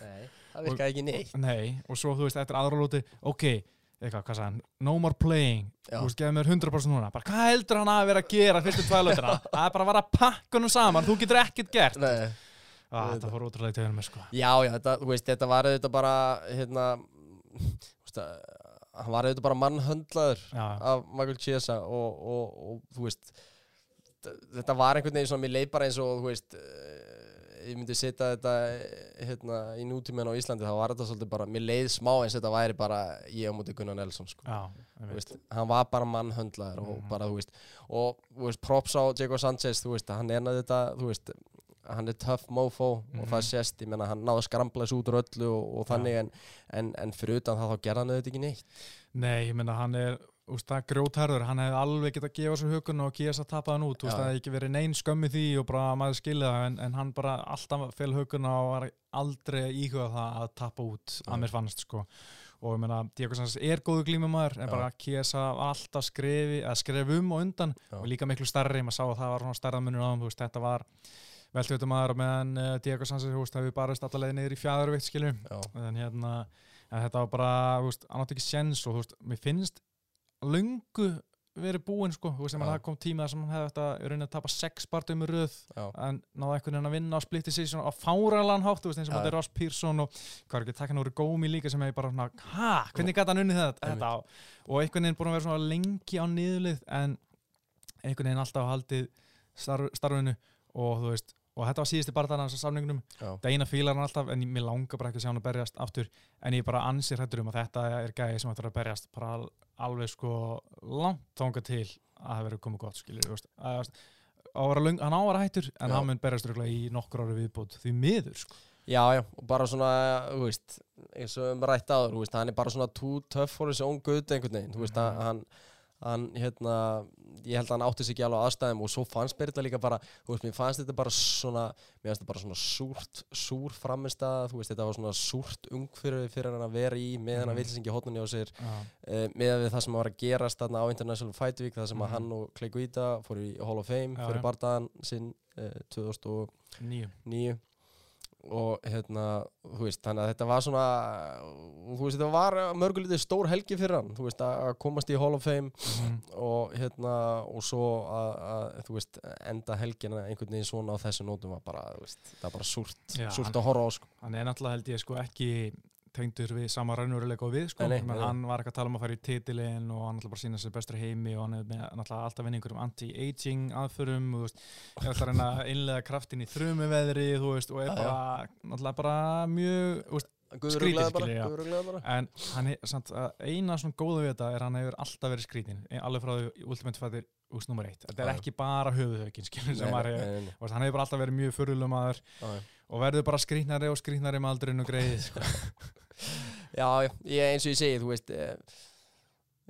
Nei, það virkaði ekki neitt. Nei, og svo þú veist, eftir aðra lóti, ok, eitthvað, hvað sagði hann, no more playing, þú veist, geða mér 100% núna, bara hvað heldur hann að vera að gera fyrstu tvæ lótina, það er bara að vara að pakka honum saman, þú getur ekkert gert, Nei. ah, þetta fór útrúlega í töðunum, sko. Já, já, þetta, þú veist, þetta var auðvitað bara hérna veist, hann var auðvitað bara mannhöndlaður Já, af Michael Chiesa og, og, og þú veist þetta var einhvern veginn svona, mér leið bara eins og þú veist ég myndi setja þetta eh, hérna, í nútíminn á Íslandi þá var þetta svolítið bara, mér leið smá eins þetta væri bara ég á móti Gunnar Nelson sko. já, veist, hann var bara mannhöndlaður og Mhm. bara, þú veist, og þú veist, props á Diego Sanchez, þú veist, hann er að þetta, þú veist, hann er tough mofo og Mhm. það sést, ég menna, hann náði að skrambla þessu út úr öllu og, og þannig en, en, en fyrir utan það þá gerði hann auðvitað ekki neitt Nei, ég meina hann er úst, það grjótherður, hann hefði alveg getað að gefa sér hugun og sér að tapa hann út það hefði ekki verið neinn skömmi því og bara maður skilja það, en, en hann bara alltaf fel huguna og var aldrei að íhuga það að tapa út Já. að mér fannst sko og ég meina, Diego Sanchez er góðu glímumæður en Já. bara Kiesa var alltaf skrefi að skref um og undan Já. og líka miklu starri, maður sá að það var svona starra munur á hann, þetta var veltveitumæður og meðan uh, þú veist, hefur barist Já, en hérna en þetta var bara, þú veist, hann átti ekki sjens og þú veist, mér finnst löngu verið búinn sko, þú veist, Já. það kom tíma þar sem hann hefði þetta í rauninni að tapa sex barndum í röð. Já, en náði einhvern veginn að vinna á splitti svona á fáralan hátt, þú veist, eins og þetta er Ross Pearson og hvað er ekki, takkan úr gómi líka sem hefði bara svona, ha, hvernig gæti hann unnið þetta, þetta og einhvern veginn búin að vera svona lengi á niðurlið en einhvern veginn alltaf haldið starf, starfinu. Og þú veist, og þetta var síðusti barðan hans á samningunum eina fílar hann alltaf en ég- mér langar bara ekki að sjá hann að berjast aftur en ég bara ansir hættur um að þetta er gæði sem ættur að berjast bara al, alveg sko langt tónga til að það verið komið gott löng, hann á að vera hættur en Já. hann mun berjast í nokkur ári viðbútt því miður sko. já, já, og bara svona, þú veist, eins og um rætt áður, þú veist, hann er bara svona too tough for his own good einhvern veginn, þú veist, Mhm. að hann, hann, hérna, ég held að hann átti sig ekki alveg aðstæðum og svo fannst mér þetta líka bara, þú veist, mér fannst þetta bara svona, mér fannst þetta bara svona súrt, súr framistað, þú veist, þetta var svona súrt ungfyrir fyrir hann að vera í með hann að Mhm. vilsingi hóttunni á sér, Já, uh, með það sem var að gerast þarna á International Fight Week, það sem að Mhm. hann og Clay Guida fór í Hall of Fame Já, fyrir já. bardaðan sinn uh, 2009 nýju og hérna, þú veist, þannig að þetta var svona þú veist, þetta var mörgulítið stór helgi fyrir hann, þú veist, að að komast í Hall of Fame Mhm. og hérna, og svo að, að þú veist, enda helgina einhvern veginn svona á þessu nótum var bara, þú veist, það var bara súrt, súrt að horfa á, sko. hann er náttúrulega held ég sko ekki tengdur við sama raunveruleika og við sko, Nei, nei, hann var ekki að tala um að fara í titilin og hann ætla bara að sína sér bestur heimi og hann er með alltaf vinni einhverjum anti-aging aðförum og veist, er alltaf að innlega kraftin í þrumuveðri þú veist, og er bara bara mjög veist, Guðruglega bara, en hann er samt eina svona góða við þetta er að hann hefur alltaf verið skrítin alveg frá því Ultimate Fighter úst nummer eitt. Þetta er ekki bara veist, hann hefur bara alltaf verið mjög fyrirlum já. og verður bara skrítnari og skrítnari með aldurinn og greið sko. Já, já, ég, eins og ég segi, þú veist eh,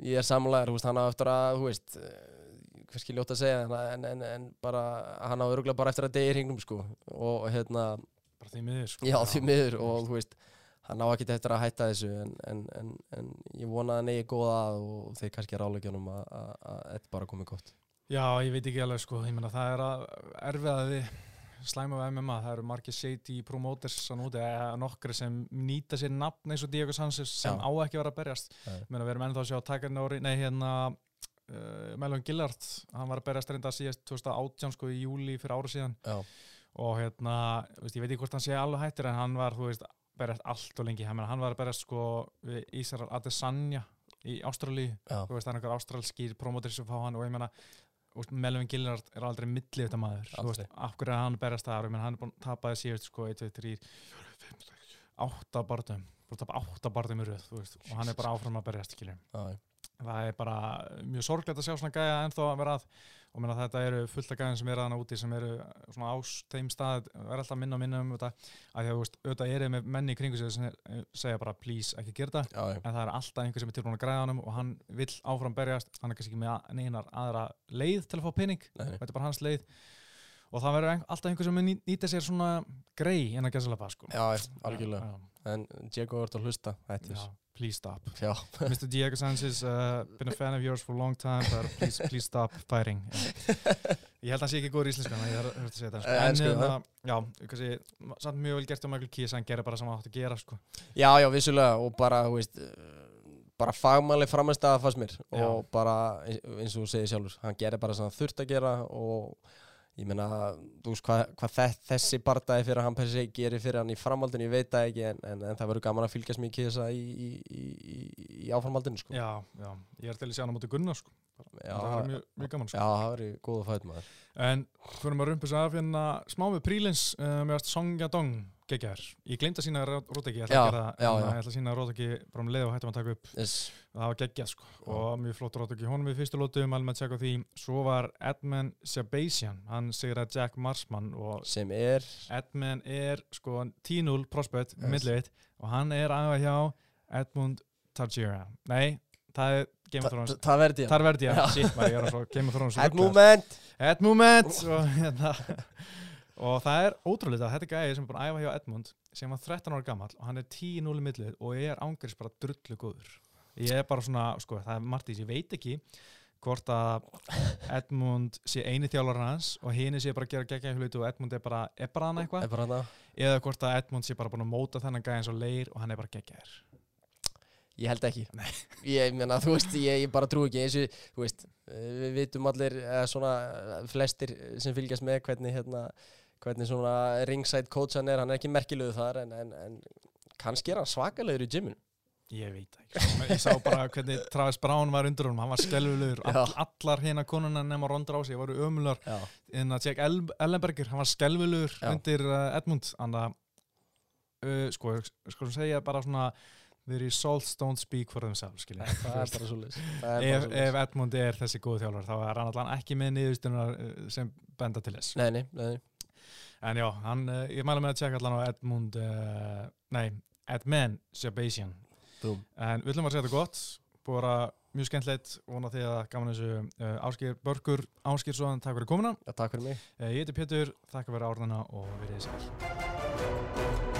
ég er samlæður, hann á eftir að þú veist, eh, hvað skil ég ótt að segja en, en, en, en bara, hann á öruglega bara eftir að degi hringnum, sko. Og hérna, bara því miður sko. já, því miður og þú veist, hann á ekkert eftir að hætta þessu en, en, en, en ég vona að hann eigi góða og þeir kannski ráleikjanum að þetta bara komið gott. Já, ég veit ekki alveg sko, ég meina það er að erfiðaði slæma við MMA, það eru margir shady promoters að núti, eða nokkri sem nýta sér nafn eins og Diego Sanchez sem Já. á ekki vera að berjast. Ég meina við erum ennþá að sjá Takanori, nei hérna uh, Melvin Gillard, hann var að berjast reynda síðast 2018 sko í júli fyrir ára síðan. Já, og hérna, veist, ég veit ekki hvort hann sé alveg hættur en hann var, þú veist, berjast allt og lengi, hann, hann var að berjast sko við Ísrael Adesanya í Ástralíu. Já, þú veist, það er einhver ástralskýr promoter sem fá hann og ég meina veist, Melvin Gillard er aldrei milli þetta maður, þú veist, Aldrei. af hverju er hann berjast það, meina hann er búin að tapaði síðust sko 1, 2, 3, 4, 5, 6, 8 barðum, búin að tapa 8 barðum í röð, veist, og hann er bara áfram að berjast já. það er bara mjög sorglegt að sjá svona gæja ennþá að vera að og meina þetta eru fullt af gæðin sem eru aðna úti sem eru svona á þeim stað verða alltaf minna og minna um þetta. Að því að auðvitað eru með menni í kringu sig sem segja bara please ekki gera þetta. Já, en það er alltaf einhver sem er tilbúin að græða honum og hann vill áfram berjast, hann er kannski ekki með neinar aðra leið til að fá nei. þetta er bara hans leið og það verður alltaf einhver sem nýta sér svona grei en að gæsa lafa sko. já, algjörlega já, En Diego er að hlusta, hættir já, please stop Já, Mr. Diego Sanchez, uh, been a fan of yours for a long time but please, please stop fighting Já. ég held að hann sé ekki góður í íslenska en ég þarf að segja þetta sko. Eh, en ensku, hérna, já, kannski, samt mjög vel gert á Michael Keys hann gerir bara sem hann átti að gera sko. Já, já, vissulega og bara, þú veist bara fagmannleg framistæða fannst mér Já. og bara eins eins og þú segir sjálfur hann gerir bara sem hann þurft að gera og ég meina, þú veist hvað hva þessi bardaði fyrir hann per se gerir fyrir hann í framhaldinu, ég veit það ekki en, en, en það verður gaman að fylgjast mikið þessa í, í, í, í, í áframhaldinu sko. já, já, ég er til að sjá hann á móti Gunnar sko. já, það er mjög, mjög gaman sko. já, það verður góða fætt maður En fyrir maður rumpus af hérna smá við prílins uh, með að Song Yadong geggjær. Ég gleymd að sína Róteki, ég ætla Já, að gera það. já, já. Ég ætla að sína Róteki bara um leið og hættum að taka upp. yes. Það var geggjað sko. Og mjög flott Róteki. Honum við fyrstu lótu, mælum að tjekka því. Svo var Edmund Shabazian, hann segir að Jack Marsman sem er Edmund er sko 10-0 prospect, Yes. millivit og hann er aðeins hjá Edmund Tajira. Nei, það er ég, Já. shit maður, ég er að svo Game of Og, það er ótrúlega þetta gæði sem er búin að æfa hjá Edmund sem var 13 ára gammal og hann er 10-0 í millið og ég er ángriðs bara drullu góður. Ég er bara svona, sko, það er þessu, ég veit ekki hvort að Edmund sé eini þjálfur hans og hini sé bara að gera geggja hluti og Edmund er bara, bara hann eitthvað. Eða hvort að Edmund sé bara búin að móta þennan gæði eins og leir og hann er bara geggjaður. Ég held ekki. Ég meina, þú veist, ég, ég bara trú ekki eins og, þú veist, við vitum allir svona flestir sem fylgjast með hvernig hérna hvernig svona ringside coach hann er hann er ekki merkilegu þar en, en, en kannski er hann svakalegur í gyminu. Ég veit ekki, sko. ég sá bara hvernig Travis Brown var undir honum, hann var skelvulegur All, allar hérna konuna nema Ronda Rousey voru ömular Já, en að Jack El Ellenberger, hann var skelvilegur undir uh, Edmund. Þannig að uh, sko, sko sem segja bara svona the results don't speak for themselves skilja. Það er bara svo leys ef, ef Edmund er þessi góð þjálfur þá er hann allan ekki með niðurstunar sem benda til þess. Nei, nei, nei, en já, hann, uh, ég mæla með að tjekka allan á Edmund uh, nei, Edmund Sebastian. Búm. en við ætlum að segja þetta gott. Búið að mjög skemmtilegt. Vona því að gaman þessu uh, Áskir Börgur Áskir takk fyrir komuna. Já, takk fyrir mig. Eh, Ég heiti Pétur, þakka fyrir árðana og verið sæl.